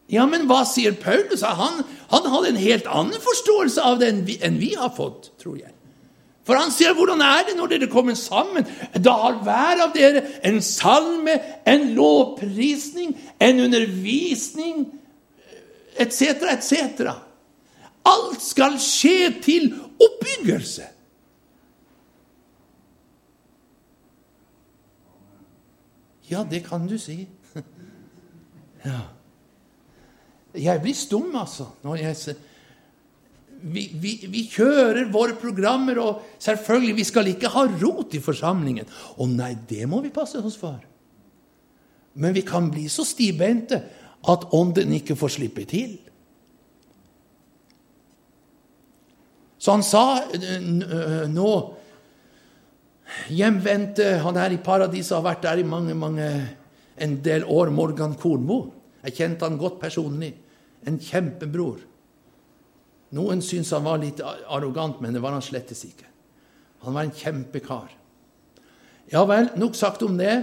Ja, men hva sier Paulus? Han, han hadde en helt annen forståelse av det enn vi, enn vi har fått, tror jeg. For han sier, 'Hvordan er det når dere kommer sammen?' Da har hver av dere en salme, en lovprisning, en undervisning etc., etc. Alt skal skje til oppbyggelse. Ja, det kan du si. [laughs] Ja. Jeg blir stum, altså. når jeg ser vi, vi, vi, kjører våre programmer, og selvfølgelig, vi skal ikke ha rot i forsamlingen. Å nei, det må vi passe oss for. Men vi kan bli så stivbente at Ånden ikke får slippe til. Så han sa nå Hjemvendte Han er i paradiset, har vært der i mange, mange, en del år. Morgan Kornmo. Jeg kjente han godt personlig. En kjempebror. Noen syntes han var litt arrogant, men det var han slettes ikke. Han var en kjempekar. Ja vel, nok sagt om det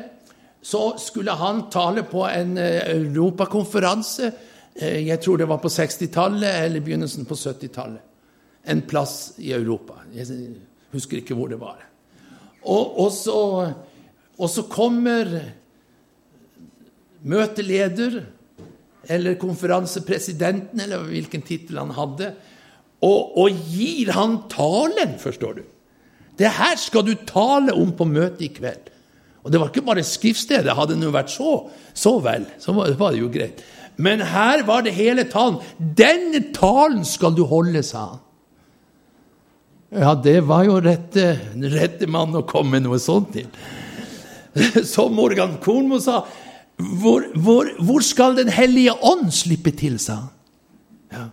så skulle han tale på en eh, europakonferanse. Eh, jeg tror det var på 60-tallet eller begynnelsen på 70-tallet. En plass i Europa. Jeg husker ikke hvor det var. Og, og, så, og så, kommer møteleder eller konferansepresidenten, eller hvilken tittel han hadde, og, og gir han talen, forstår du. Det her skal du tale om på møtet i kveld. Og det var ikke bare skriftstedet. Hadde det vært så, så vel, så var det jo greit. Men her var det hele talen. 'Denne talen skal du holde', sa han. Ja, det var jo rette, rette mann å komme med noe sånt til. [laughs] Som Morgan Kornmo sa, hvor, hvor, hvor, skal Den hellige ånd slippe til, sa han. Ja.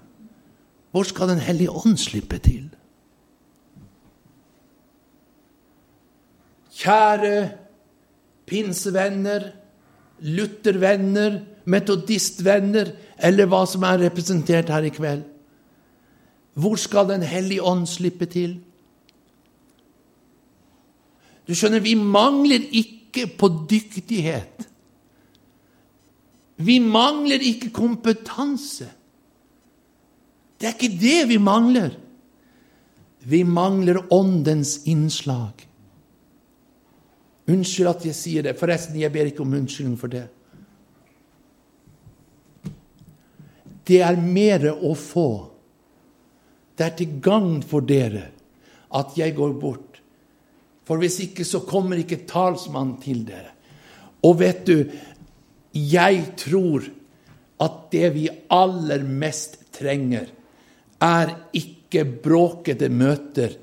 Hvor skal Den hellige ånd slippe til? Kjære pinsevenner, luthervenner, metodistvenner, eller hva som er representert her i kveld. Hvor skal Den hellige ånd slippe til? Du skjønner, vi mangler ikke på dyktighet. Vi mangler ikke kompetanse. Det er ikke det vi mangler. Vi mangler åndens innslag. Unnskyld at jeg sier det. Forresten, jeg ber ikke om unnskyldning for det. Det er mer å få. Det er til gagn for dere at jeg går bort. For hvis ikke, så kommer ikke talsmannen til dere. Og vet du, jeg tror at det vi aller mest trenger, er ikke bråkete møter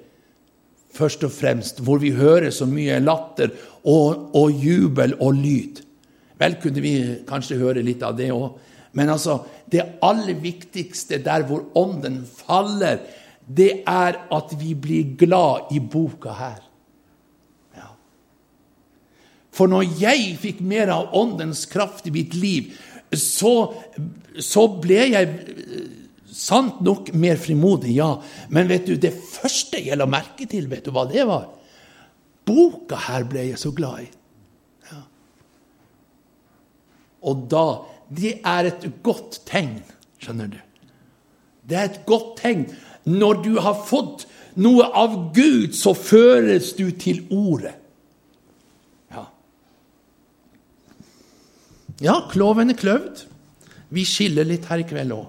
først og fremst, hvor vi hører så mye latter og, og jubel og lyd. Vel kunne vi kanskje høre litt av det òg. Men altså, det aller viktigste der hvor ånden faller, det er at vi blir glad i boka her. Ja. For når jeg fikk mer av åndens kraft i mitt liv, så, så ble jeg Sant nok mer frimodig, ja. Men vet du, det første jeg la merke til, vet du hva det var? Boka her ble jeg så glad i. Ja. Og da Det er et godt tegn, skjønner du. Det er et godt tegn. Når du har fått noe av Gud, så føres du til ordet. Ja, ja kloven er kløvd. Vi skiller litt her i kveld òg.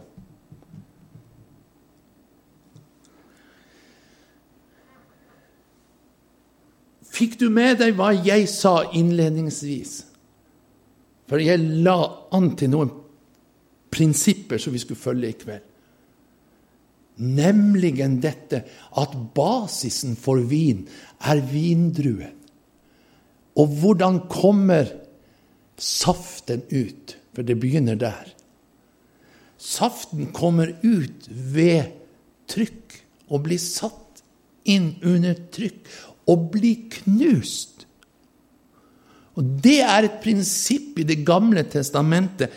Fikk du med deg hva jeg sa innledningsvis? For jeg la an til noen prinsipper som vi skulle følge i kveld. Nemlig dette at basisen for vin er vindruen. Og hvordan kommer saften ut? For det begynner der. Saften kommer ut ved trykk og blir satt inn under trykk og bli knust. Og Det er et prinsipp i Det gamle testamentet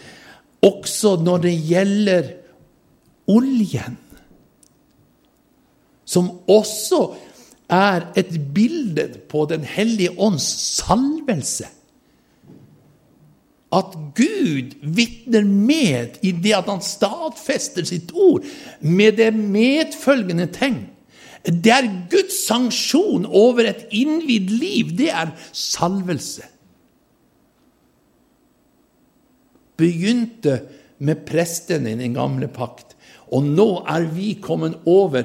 også når det gjelder oljen som også er et bilde på Den hellige ånds salvelse. At Gud vitner med i det at han stadfester sitt ord med det medfølgende tegn. Det er Guds sanksjon over et innvidd liv. Det er salvelse. Begynte med prestene i den gamle pakt, og nå er vi kommet over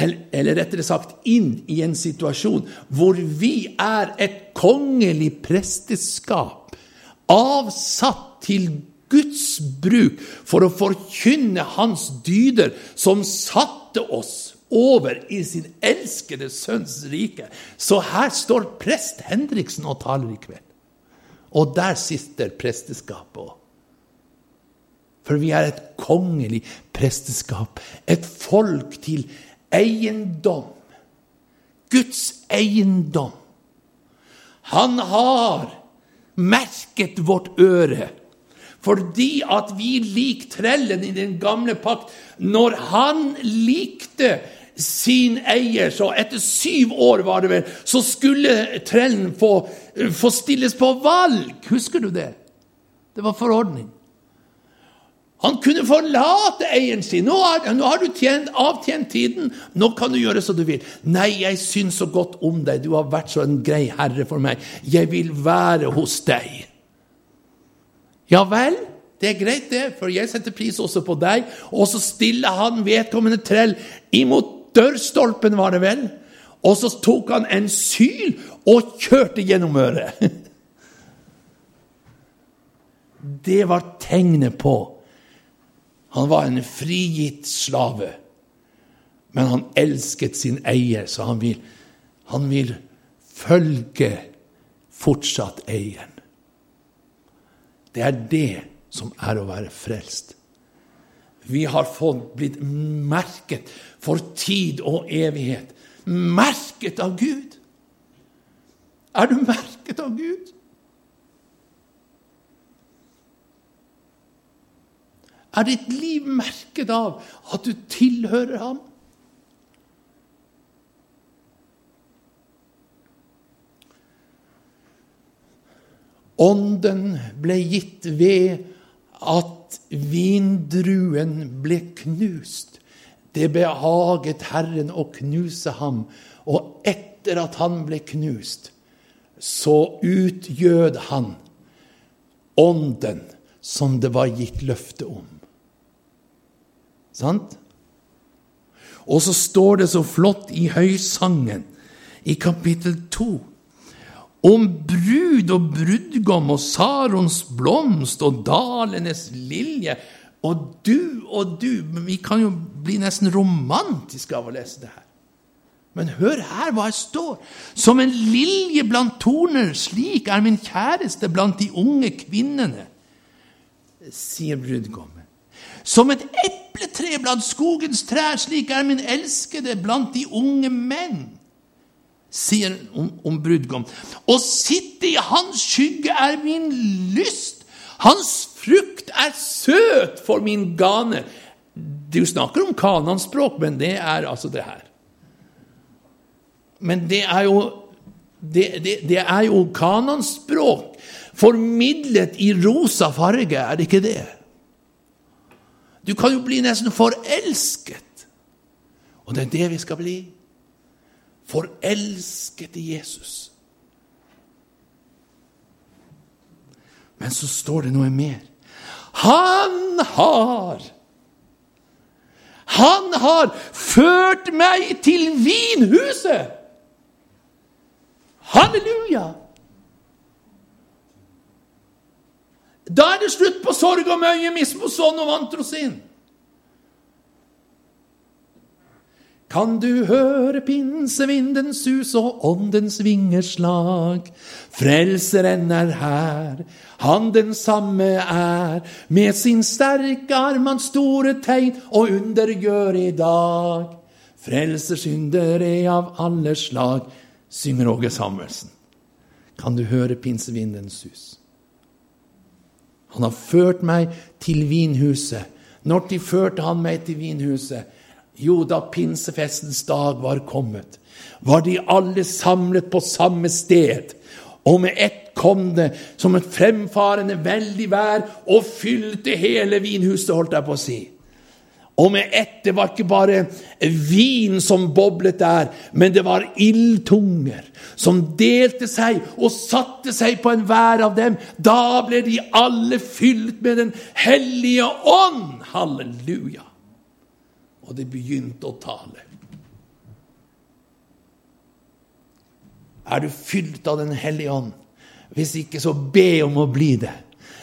eller rettere sagt inn i en situasjon hvor vi er et kongelig presteskap, avsatt til Guds bruk for å forkynne Hans dyder, som satte oss over i sin elskede sønns rike. Så her står prest Hendriksen og taler i kveld. Og der sitter presteskapet òg. For vi er et kongelig presteskap, et folk til eiendom. Guds eiendom. Han har merket vårt øre. Fordi at vi lik trellen i den gamle pakt Når han likte sin eier, så etter syv år var det vel, så skulle trellen få, få stilles på valg. Husker du det? Det var forordning. Han kunne forlate eieren sin. Nå har, nå har du tjent, avtjent tiden, nå kan du gjøre som du vil. Nei, jeg syns så godt om deg, du har vært så en grei herre for meg. Jeg vil være hos deg. Ja vel, det er greit, det, for jeg setter pris også på deg. Og så stiller han vedkommende trell imot dørstolpen, var det vel? Og så tok han en syl og kjørte gjennom øret. [laughs] Det var tegnet på han var en frigitt slave, men han elsket sin eier, så han vil, han vil følge fortsatt eieren. Det er det som er å være frelst. Vi har fått blitt merket for tid og evighet. Merket av Gud. Er du merket av Gud? Er ditt liv merket av at du tilhører ham? Ånden ble gitt ved at vindruen ble knust. Det behaget Herren å knuse ham, og etter at han ble knust, så utgjød han ånden som det var gitt løfte om. Sant? Og så står det så flott i Høysangen, i kapittel to, om brud og brudgom og Sarons blomst og dalenes lilje. Og du og du Vi kan jo bli nesten romantiske av å lese det her. Men hør her hva det står. Som en lilje blant torner, slik er min kjæreste blant de unge kvinnene, sier brudgommen. Som et epletre blant skogens trær, slik er min elskede blant de unge menn, sier om, om brudgom. Å sitte i hans skygge er min lyst. Hans frukt er søt for min gane. Du snakker om kananspråk, men det er altså det her. Men det er jo det, det, det er jo kananspråk formidlet i rosa farge, er det ikke det? Du kan jo bli nesten forelsket. Og det er det vi skal bli. Forelsket i Jesus. Men så står det noe mer. Han har Han har ført meg til vinhuset! Halleluja! Da er det slutt på sorg og møye, mismoson og vantrosin. Kan du høre pinsevinden sus og åndens vingeslag? Frelseren er her, han den samme er. Med sin sterke arm han store tegn og under gjør i dag. Frelsersyndere av alle slag, synger Åge Samuelsen. Kan du høre pinsevinden sus? Han har ført meg til vinhuset. Når de førte han meg til vinhuset? Jo, da pinsefestens dag var kommet, var de alle samlet på samme sted. Og med ett kom det som et fremfarende veldig vær og fylte hele vinhuset, holdt jeg på å si. Og med ett Det var ikke bare vin som boblet der, men det var ildtunger som delte seg og satte seg på enhver av dem. Da ble de alle fylt med Den hellige ånd. Halleluja og de begynte å tale. Er du fylt av Den hellige ånd? Hvis ikke, så be om å bli det.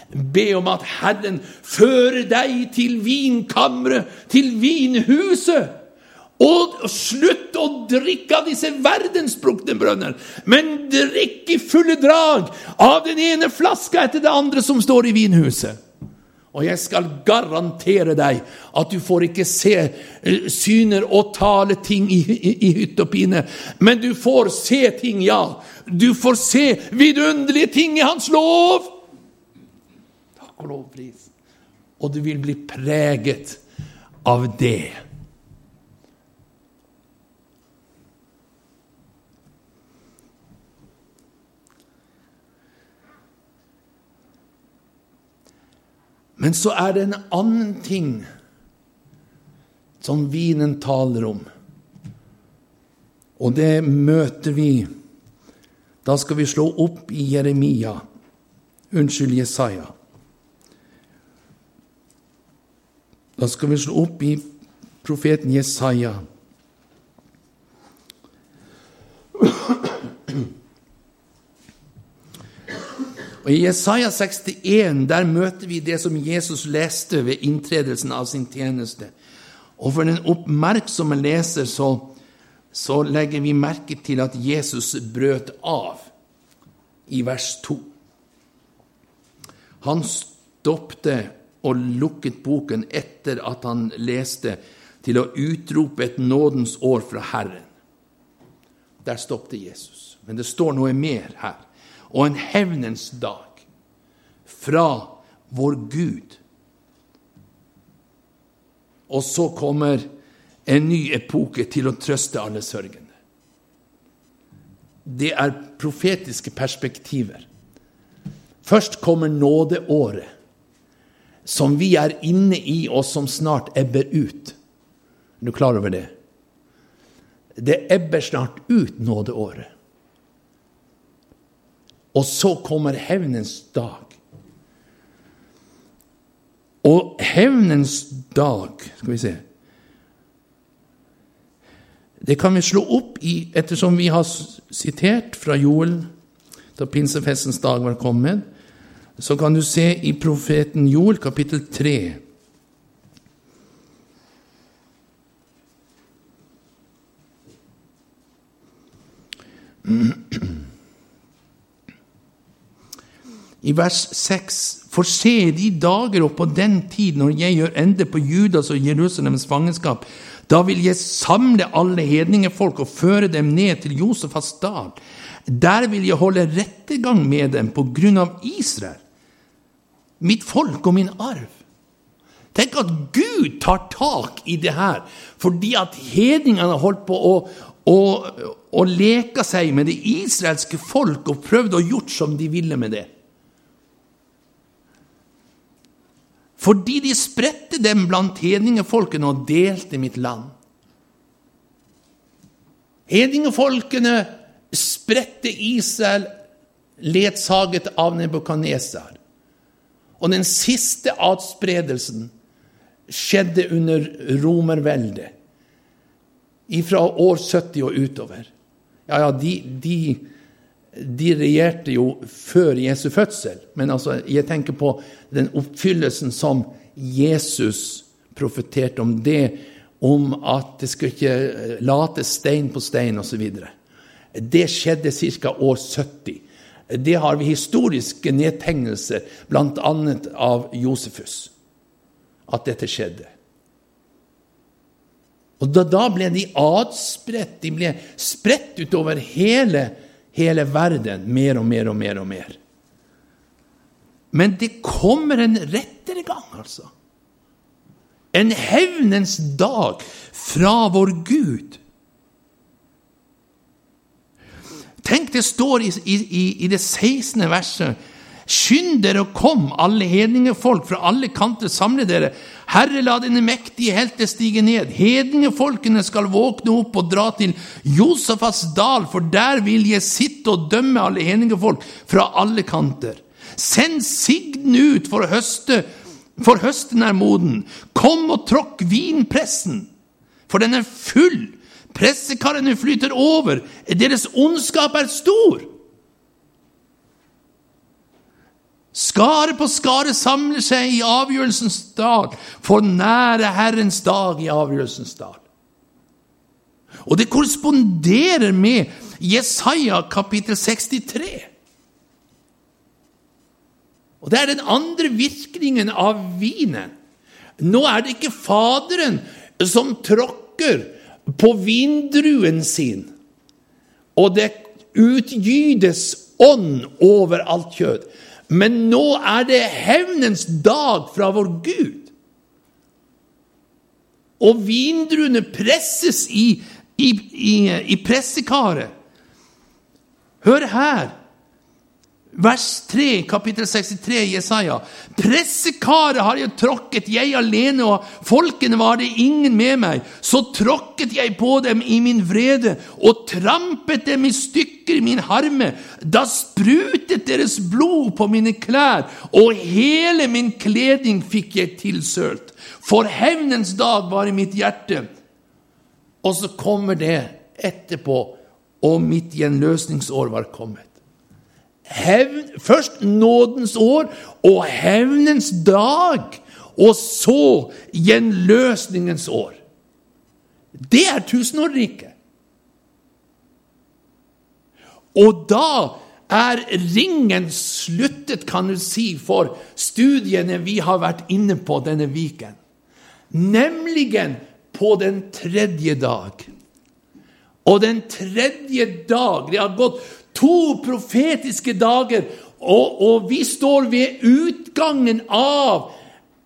Be om at Herren fører deg til vinkammeret, til vinhuset. Og slutt å drikke av disse verdensbrukne brønner, men drikk i fulle drag av den ene flaska etter det andre som står i vinhuset. Og jeg skal garantere deg at du får ikke se eh, syner og tale ting i, i, i hytt og pine, men du får se ting, ja. Du får se vidunderlige ting i Hans lov. Takk og lovpris. Og du vil bli preget av det. Men så er det en annen ting som vinen taler om. Og det møter vi Da skal vi slå opp i Jeremia. Unnskyld, Jesaja. Da skal vi slå opp i profeten Jesaja. Og I Jesaja 61 der møter vi det som Jesus leste ved inntredelsen av sin tjeneste. Og for den oppmerksomme leser så, så legger vi merke til at Jesus brøt av i vers 2. Han stoppte og lukket boken etter at han leste, til å utrope et nådens år fra Herren. Der stoppet Jesus. Men det står noe mer her og en hevnens dag fra vår Gud. Og så kommer en ny epoke til å trøste alle sørgende. Det er profetiske perspektiver. Først kommer nådeåret, som vi er inne i, og som snart ebber ut. Er du klar over det? Det ebber snart ut, nådeåret. Og så kommer hevnens dag. Og hevnens dag Skal vi se Det kan vi slå opp i, ettersom vi har sitert fra Joel da pinsefestens dag var kommet. Så kan du se i profeten Joel kapittel 3. [clears throat] i vers 6.: For se de dager og på den tid når jeg gjør ende på Judas og Jerusalems fangenskap, da vil jeg samle alle hedningefolk og føre dem ned til Josefas dal. Der vil jeg holde rettergang med dem på grunn av Israel, mitt folk og min arv. Tenk at Gud tar tak i det her, fordi at hedningene har holdt på å, å, å leke seg med det israelske folk og prøvde å gjort som de ville med det. Fordi de spredte dem blant hedningefolkene og delte mitt land. Hedningefolkene spredte Israel ledsaget av Nebukadnesar. Og den siste adspredelsen skjedde under romerveldet, fra år 70 og utover. Ja, ja, de, de de regjerte jo før Jesu fødsel. Men altså, jeg tenker på den oppfyllelsen som Jesus profeterte om det, om at det skulle ikke late stein på stein osv. Det skjedde ca. år 70. Det har vi historiske nedtegnelser, bl.a. av Josefus, at dette skjedde. Og da, da, ble de adspredt. De ble spredt utover hele, hele verden, mer og mer og mer og mer. Men det kommer en rettere gang, altså. En hevnens dag fra vår Gud. Tenk, det står i, i, i det 16. verset Skynd dere og kom, alle hedningefolk fra alle kanter, samle dere. Herre, la dine mektige helter stige ned. Hedningefolkene skal våkne opp og dra til Josefas dal, for der vil jeg sitte og dømme alle hedningefolk fra alle kanter. Send sigden ut for å høste, for høsten er moden. Kom og tråkk vinpressen, for den er full. Pressekarene flyter over, deres ondskap er stor. Skare på skare samler seg i avgjørelsens dag, for nære Herrens dag i avgjørelsens dag. Og det korresponderer med Jesaja kapittel 63. Og det er den andre virkningen av vinen. Nå er det ikke Faderen som tråkker på vindruen sin, og det utgytes ånd over alt kjød. Men nå er det hevnens dag fra vår Gud. Og vindruene presses i, i, i, i pressekaret. Hør her vers 3, kapittel 63 i Jesaja. Pressekaret har jeg tråkket, jeg alene, og folkene var det ingen med meg. Så tråkket jeg på dem i min vrede og trampet dem i stykker i min harme. Da sprutet deres blod på mine klær, og hele min kledning fikk jeg tilsølt. For hevnens dag var i mitt hjerte. Og så kommer det etterpå, og mitt gjenløsningsår var kommet hevn, først nådens år og hevnens dag, og så gjenløsningens år. Det er tusenårriket. Og da er ringen sluttet, kan du si, for studiene vi har vært inne på denne viken. Nemlig på den tredje dag. Og den tredje dag Det har gått To profetiske dager, og, og vi står ved utgangen av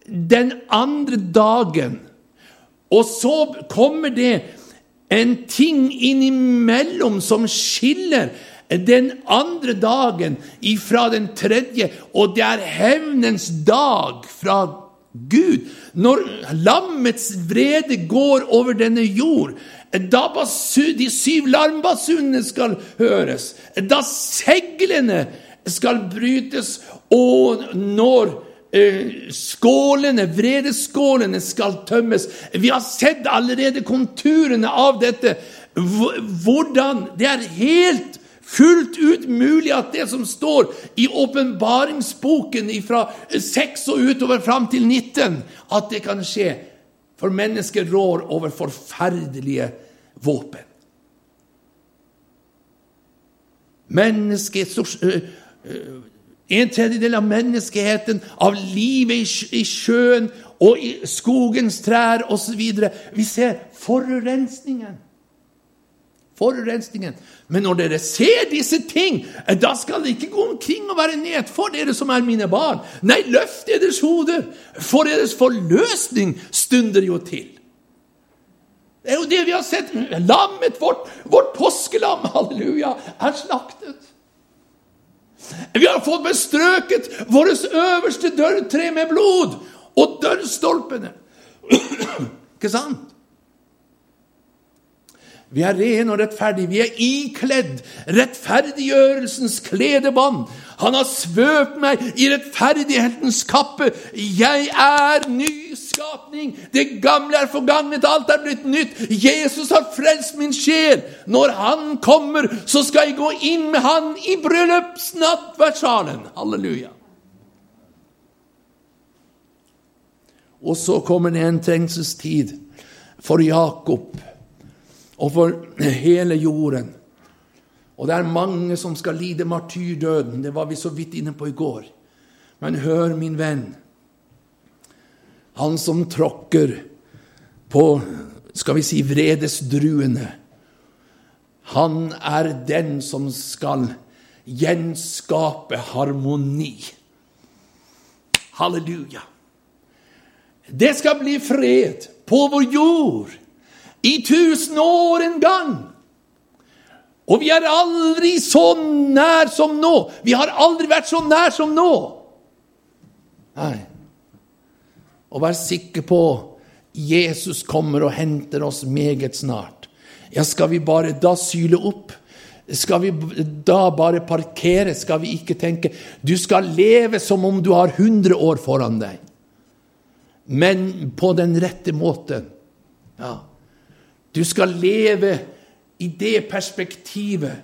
den andre dagen. Og så kommer det en ting innimellom som skiller den andre dagen ifra den tredje, og det er hevnens dag fra Gud. Når lammets vrede går over denne jord, da de syv larmbasunene skal høres, da seglene skal brytes, og når eh, skålene, vredeskålene skal tømmes Vi har sett allerede konturene av dette. Hvordan Det er helt fullt ut mulig at det som står i åpenbaringsboken fra 6 og utover fram til 19, at det kan skje. For mennesker rår over forferdelige våpen. Mennesket En tredjedel av menneskeheten, av livet i sjøen og i skogens trær osv. Vi ser forurensningen. Forurensningen. Men når dere ser disse ting, da skal dere ikke gå omkring og være nedfor dere som er mine barn. Nei, løft deres hoder, for deres forløsning stunder jo til. Det er jo det vi har sett. Lammet vårt, vårt påskelam, [laughs] halleluja, er slaktet. Vi har fått bestrøket vårt øverste dørtre med blod og dørstolpene. [clears throat] Ikke sant? Vi er rene og rettferdige. Vi er ikledd rettferdiggjørelsens kledebånd. Han har svøpt meg i rettferdighetens kappe. Jeg er nyskapning. Det gamle er forgangnet, alt er blitt nytt. Jesus har frelst min sjel. Når han kommer, så skal jeg gå inn med han i bryllupsnattverdsalen. Halleluja. Og så kommer det en trengselstid for Jakob og for hele jorden. Og det er mange som skal lide martyrdøden. Det var vi så vidt inne på i går. Men hør, min venn. Han som tråkker på, skal vi si, vredesdruene, han er den som skal gjenskape harmoni. Halleluja. Det skal bli fred på vår jord i tusen år en gang. Og vi er aldri så nær som nå. Vi har aldri vært så nær som nå. Nei. Og vær sikker på Jesus kommer og henter oss meget snart. Ja, skal vi bare da syle opp? Skal vi da bare parkere? Skal vi ikke tenke Du skal leve som om du har 100 år foran deg, men på den rette måten. Ja. Du skal leve i det perspektivet.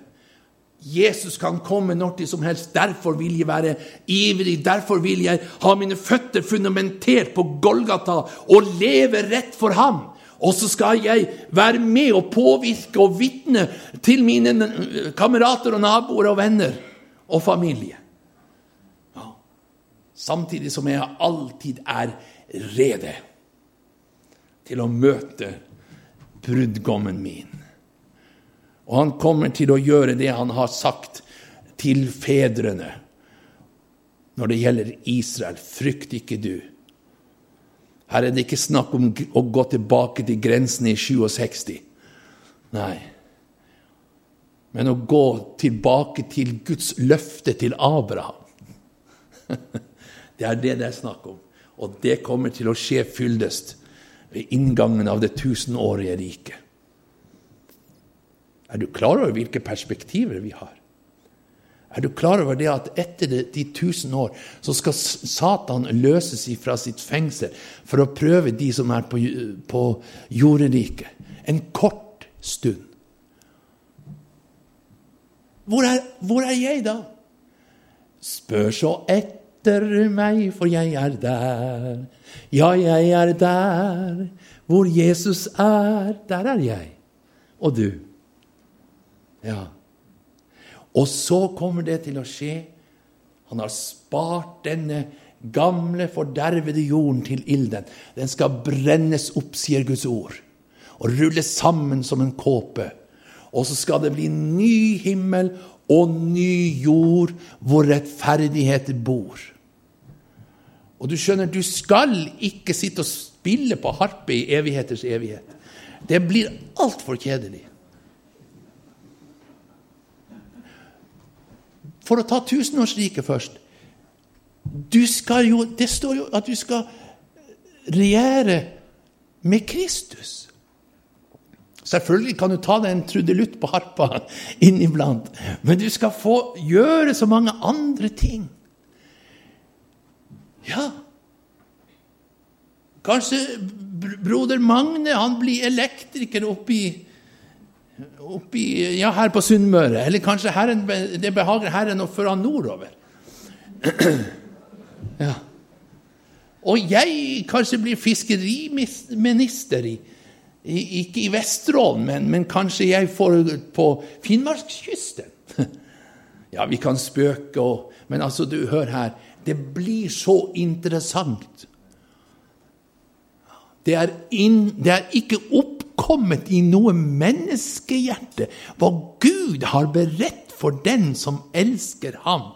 Jesus kan komme når som helst. Derfor vil jeg være ivrig. Derfor vil jeg ha mine føtter fundamentert på Golgata og leve rett for ham. Og så skal jeg være med og påvirke og vitne til mine kamerater og naboer og venner og familie. Ja. Samtidig som jeg alltid er rede til å møte brudgommen min. Og han kommer til å gjøre det han har sagt til fedrene når det gjelder Israel. Frykt ikke du. Her er det ikke snakk om å gå tilbake til grensene i 67. Nei. Men å gå tilbake til Guds løfte til Abraham. [laughs] Det er det det er snakk om. Og det kommer til å skje fyldest ved inngangen av det tusenårige riket. Er du klar over hvilke perspektiver vi har? Er du klar over det at etter de tusen år så skal Satan løses fra sitt fengsel for å prøve de som er på, på jorderiket? En kort stund. Hvor er, hvor er jeg, da? Spør så etter meg, for jeg er der. Ja, jeg er der hvor Jesus er. Der er jeg. Og du. Ja. Og så kommer det til å skje. Han har spart denne gamle, fordervede jorden til ilden. Den skal brennes opp, sier Guds ord, og rulles sammen som en kåpe. Og så skal det bli ny himmel og ny jord hvor rettferdighet bor. Og du skjønner, du skal ikke sitte og spille på harpe i evigheters evighet. Det blir altfor kjedelig. For å ta tusenårsriket først. Du skal jo, det står jo at du skal regjere med Kristus. Selvfølgelig kan du ta deg en trudelutt på harpa [laughs] inniblant, men du skal få gjøre så mange andre ting. Ja. Kanskje broder Magne han blir elektriker oppi, oppi ja, her på Sunnmøre. Eller kanskje herren, det behager Herren å føre han nordover. [clears throat] Ja. Og jeg kanskje blir fiskeriminister i, ikke i Vesterålen, men, men, kanskje jeg får på Finnmarkskysten. [laughs] Ja, vi kan spøke og Men altså, du, hør her. Det blir så interessant. Det er, inn, det er ikke oppkommet i noe menneskehjerte hva Gud har beredt for den som elsker ham.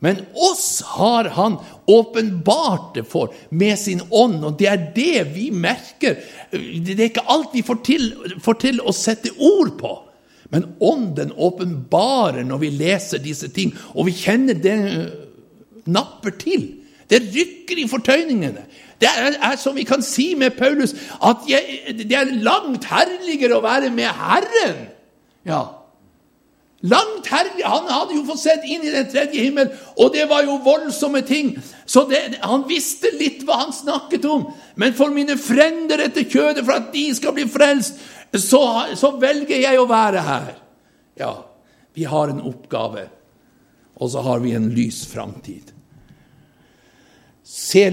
Men oss har han åpenbart det for med sin ånd, og det er det vi merker. Det er ikke alt vi får til, får til å sette ord på. Men ånden åpenbarer når vi leser disse ting, og vi kjenner det napper til. Det rykker i fortøyningene. Det er, er, som vi kan si med Paulus, at jeg, det er langt herligere å være med Herren. Ja. Langt herlig. Han hadde jo fått sett inn i den tredje himmel, og det var jo voldsomme ting. Så det, han visste litt hva han snakket om. Men for mine frender etter kjødet, for at de skal bli frelst, så, så velger jeg å være her. Ja, vi har en oppgave, og så har vi en lys framtid. Se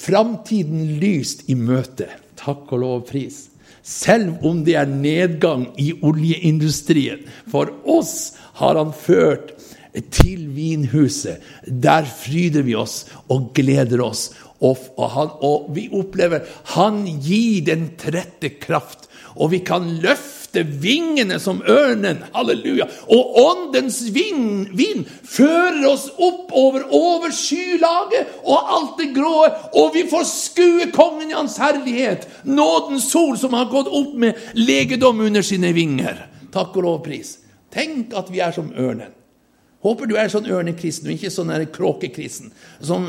framtiden lyst i møte. Takk og lov og pris. Selv om det er nedgang i oljeindustrien. For oss har han ført til vinhuset. Der fryder vi oss og gleder oss. Og, han, og vi opplever han gir den trette kraft, og vi kan løfte vingene som ørnen. Halleluja. Og åndens vind, vind fører oss opp over, over skylaget og alt det grå, og vi får skue kongen i hans herlighet. Nådens sol som har gått opp med legedom under sine vinger. Takk og lovpris. Tenk at vi er som ørnen. Håper du er sånn ørnekristen og ikke sånn kråkekristen som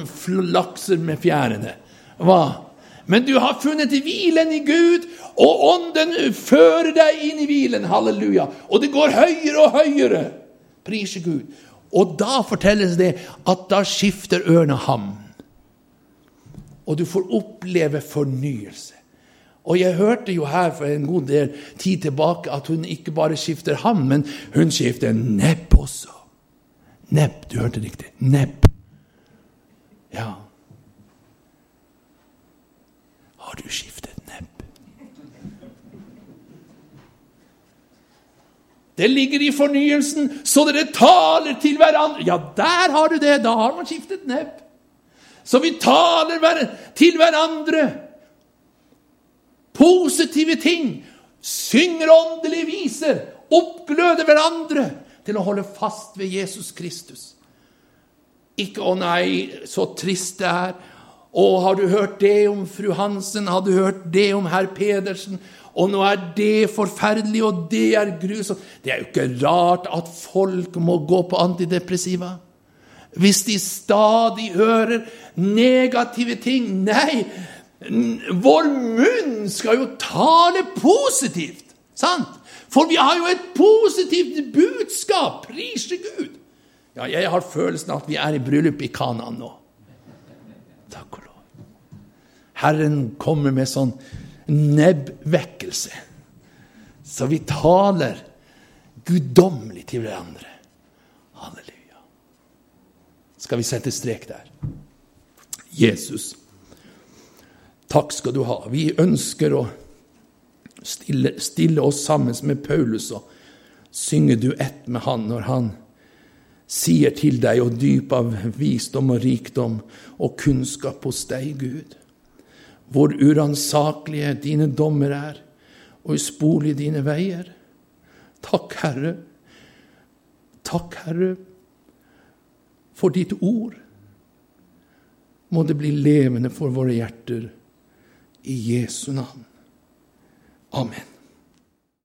lakser med fjærene. Hva? Men du har funnet hvilen i Gud, og Ånden fører deg inn i hvilen. Halleluja. Og det går høyere og høyere. Prise Gud. Og da fortelles det at da skifter ørna ham. Og du får oppleve fornyelse. Og jeg hørte jo her for en god del tid tilbake at hun ikke bare skifter ham, men hun skifter nepp også. Nepp, du hørte riktig. Nepp. Ja. Har du skiftet nebb? Det ligger i fornyelsen, så dere taler til hverandre. Ja, der har du det! Da har man skiftet nebb. Så vi taler til hverandre positive ting, synger åndelige viser, oppgløder hverandre til å holde fast ved Jesus Kristus. Ikke 'Å nei, så trist det er', og har du hørt det om fru Hansen? Har du hørt det om herr Pedersen? Og nå er det forferdelig, og det er grusomt. Det er jo ikke rart at folk må gå på antidepressiva. Hvis de stadig hører negative ting. Nei, vår munn skal jo tale positivt. Sant? For vi har jo et positivt budskap. Prise Gud. Ja, jeg har følelsen av at vi er i bryllup i Kanaan nå. Takk og lov. Herren kommer med sånn nebbvekkelse. Så vi taler guddommelig til hverandre. Halleluja. Skal vi sette strek der? Jesus, takk skal du ha. Vi ønsker å stille, stille oss sammen med Paulus og synge duett med han når han sier til deg, og dyp av visdom og rikdom og kunnskap hos deg, Gud. Hvor uransakelige dine dommer er, og usporlige dine veier. Takk, Herre. Takk, Herre, for ditt ord. Må det bli levende for våre hjerter. I Jesu navn. Amen.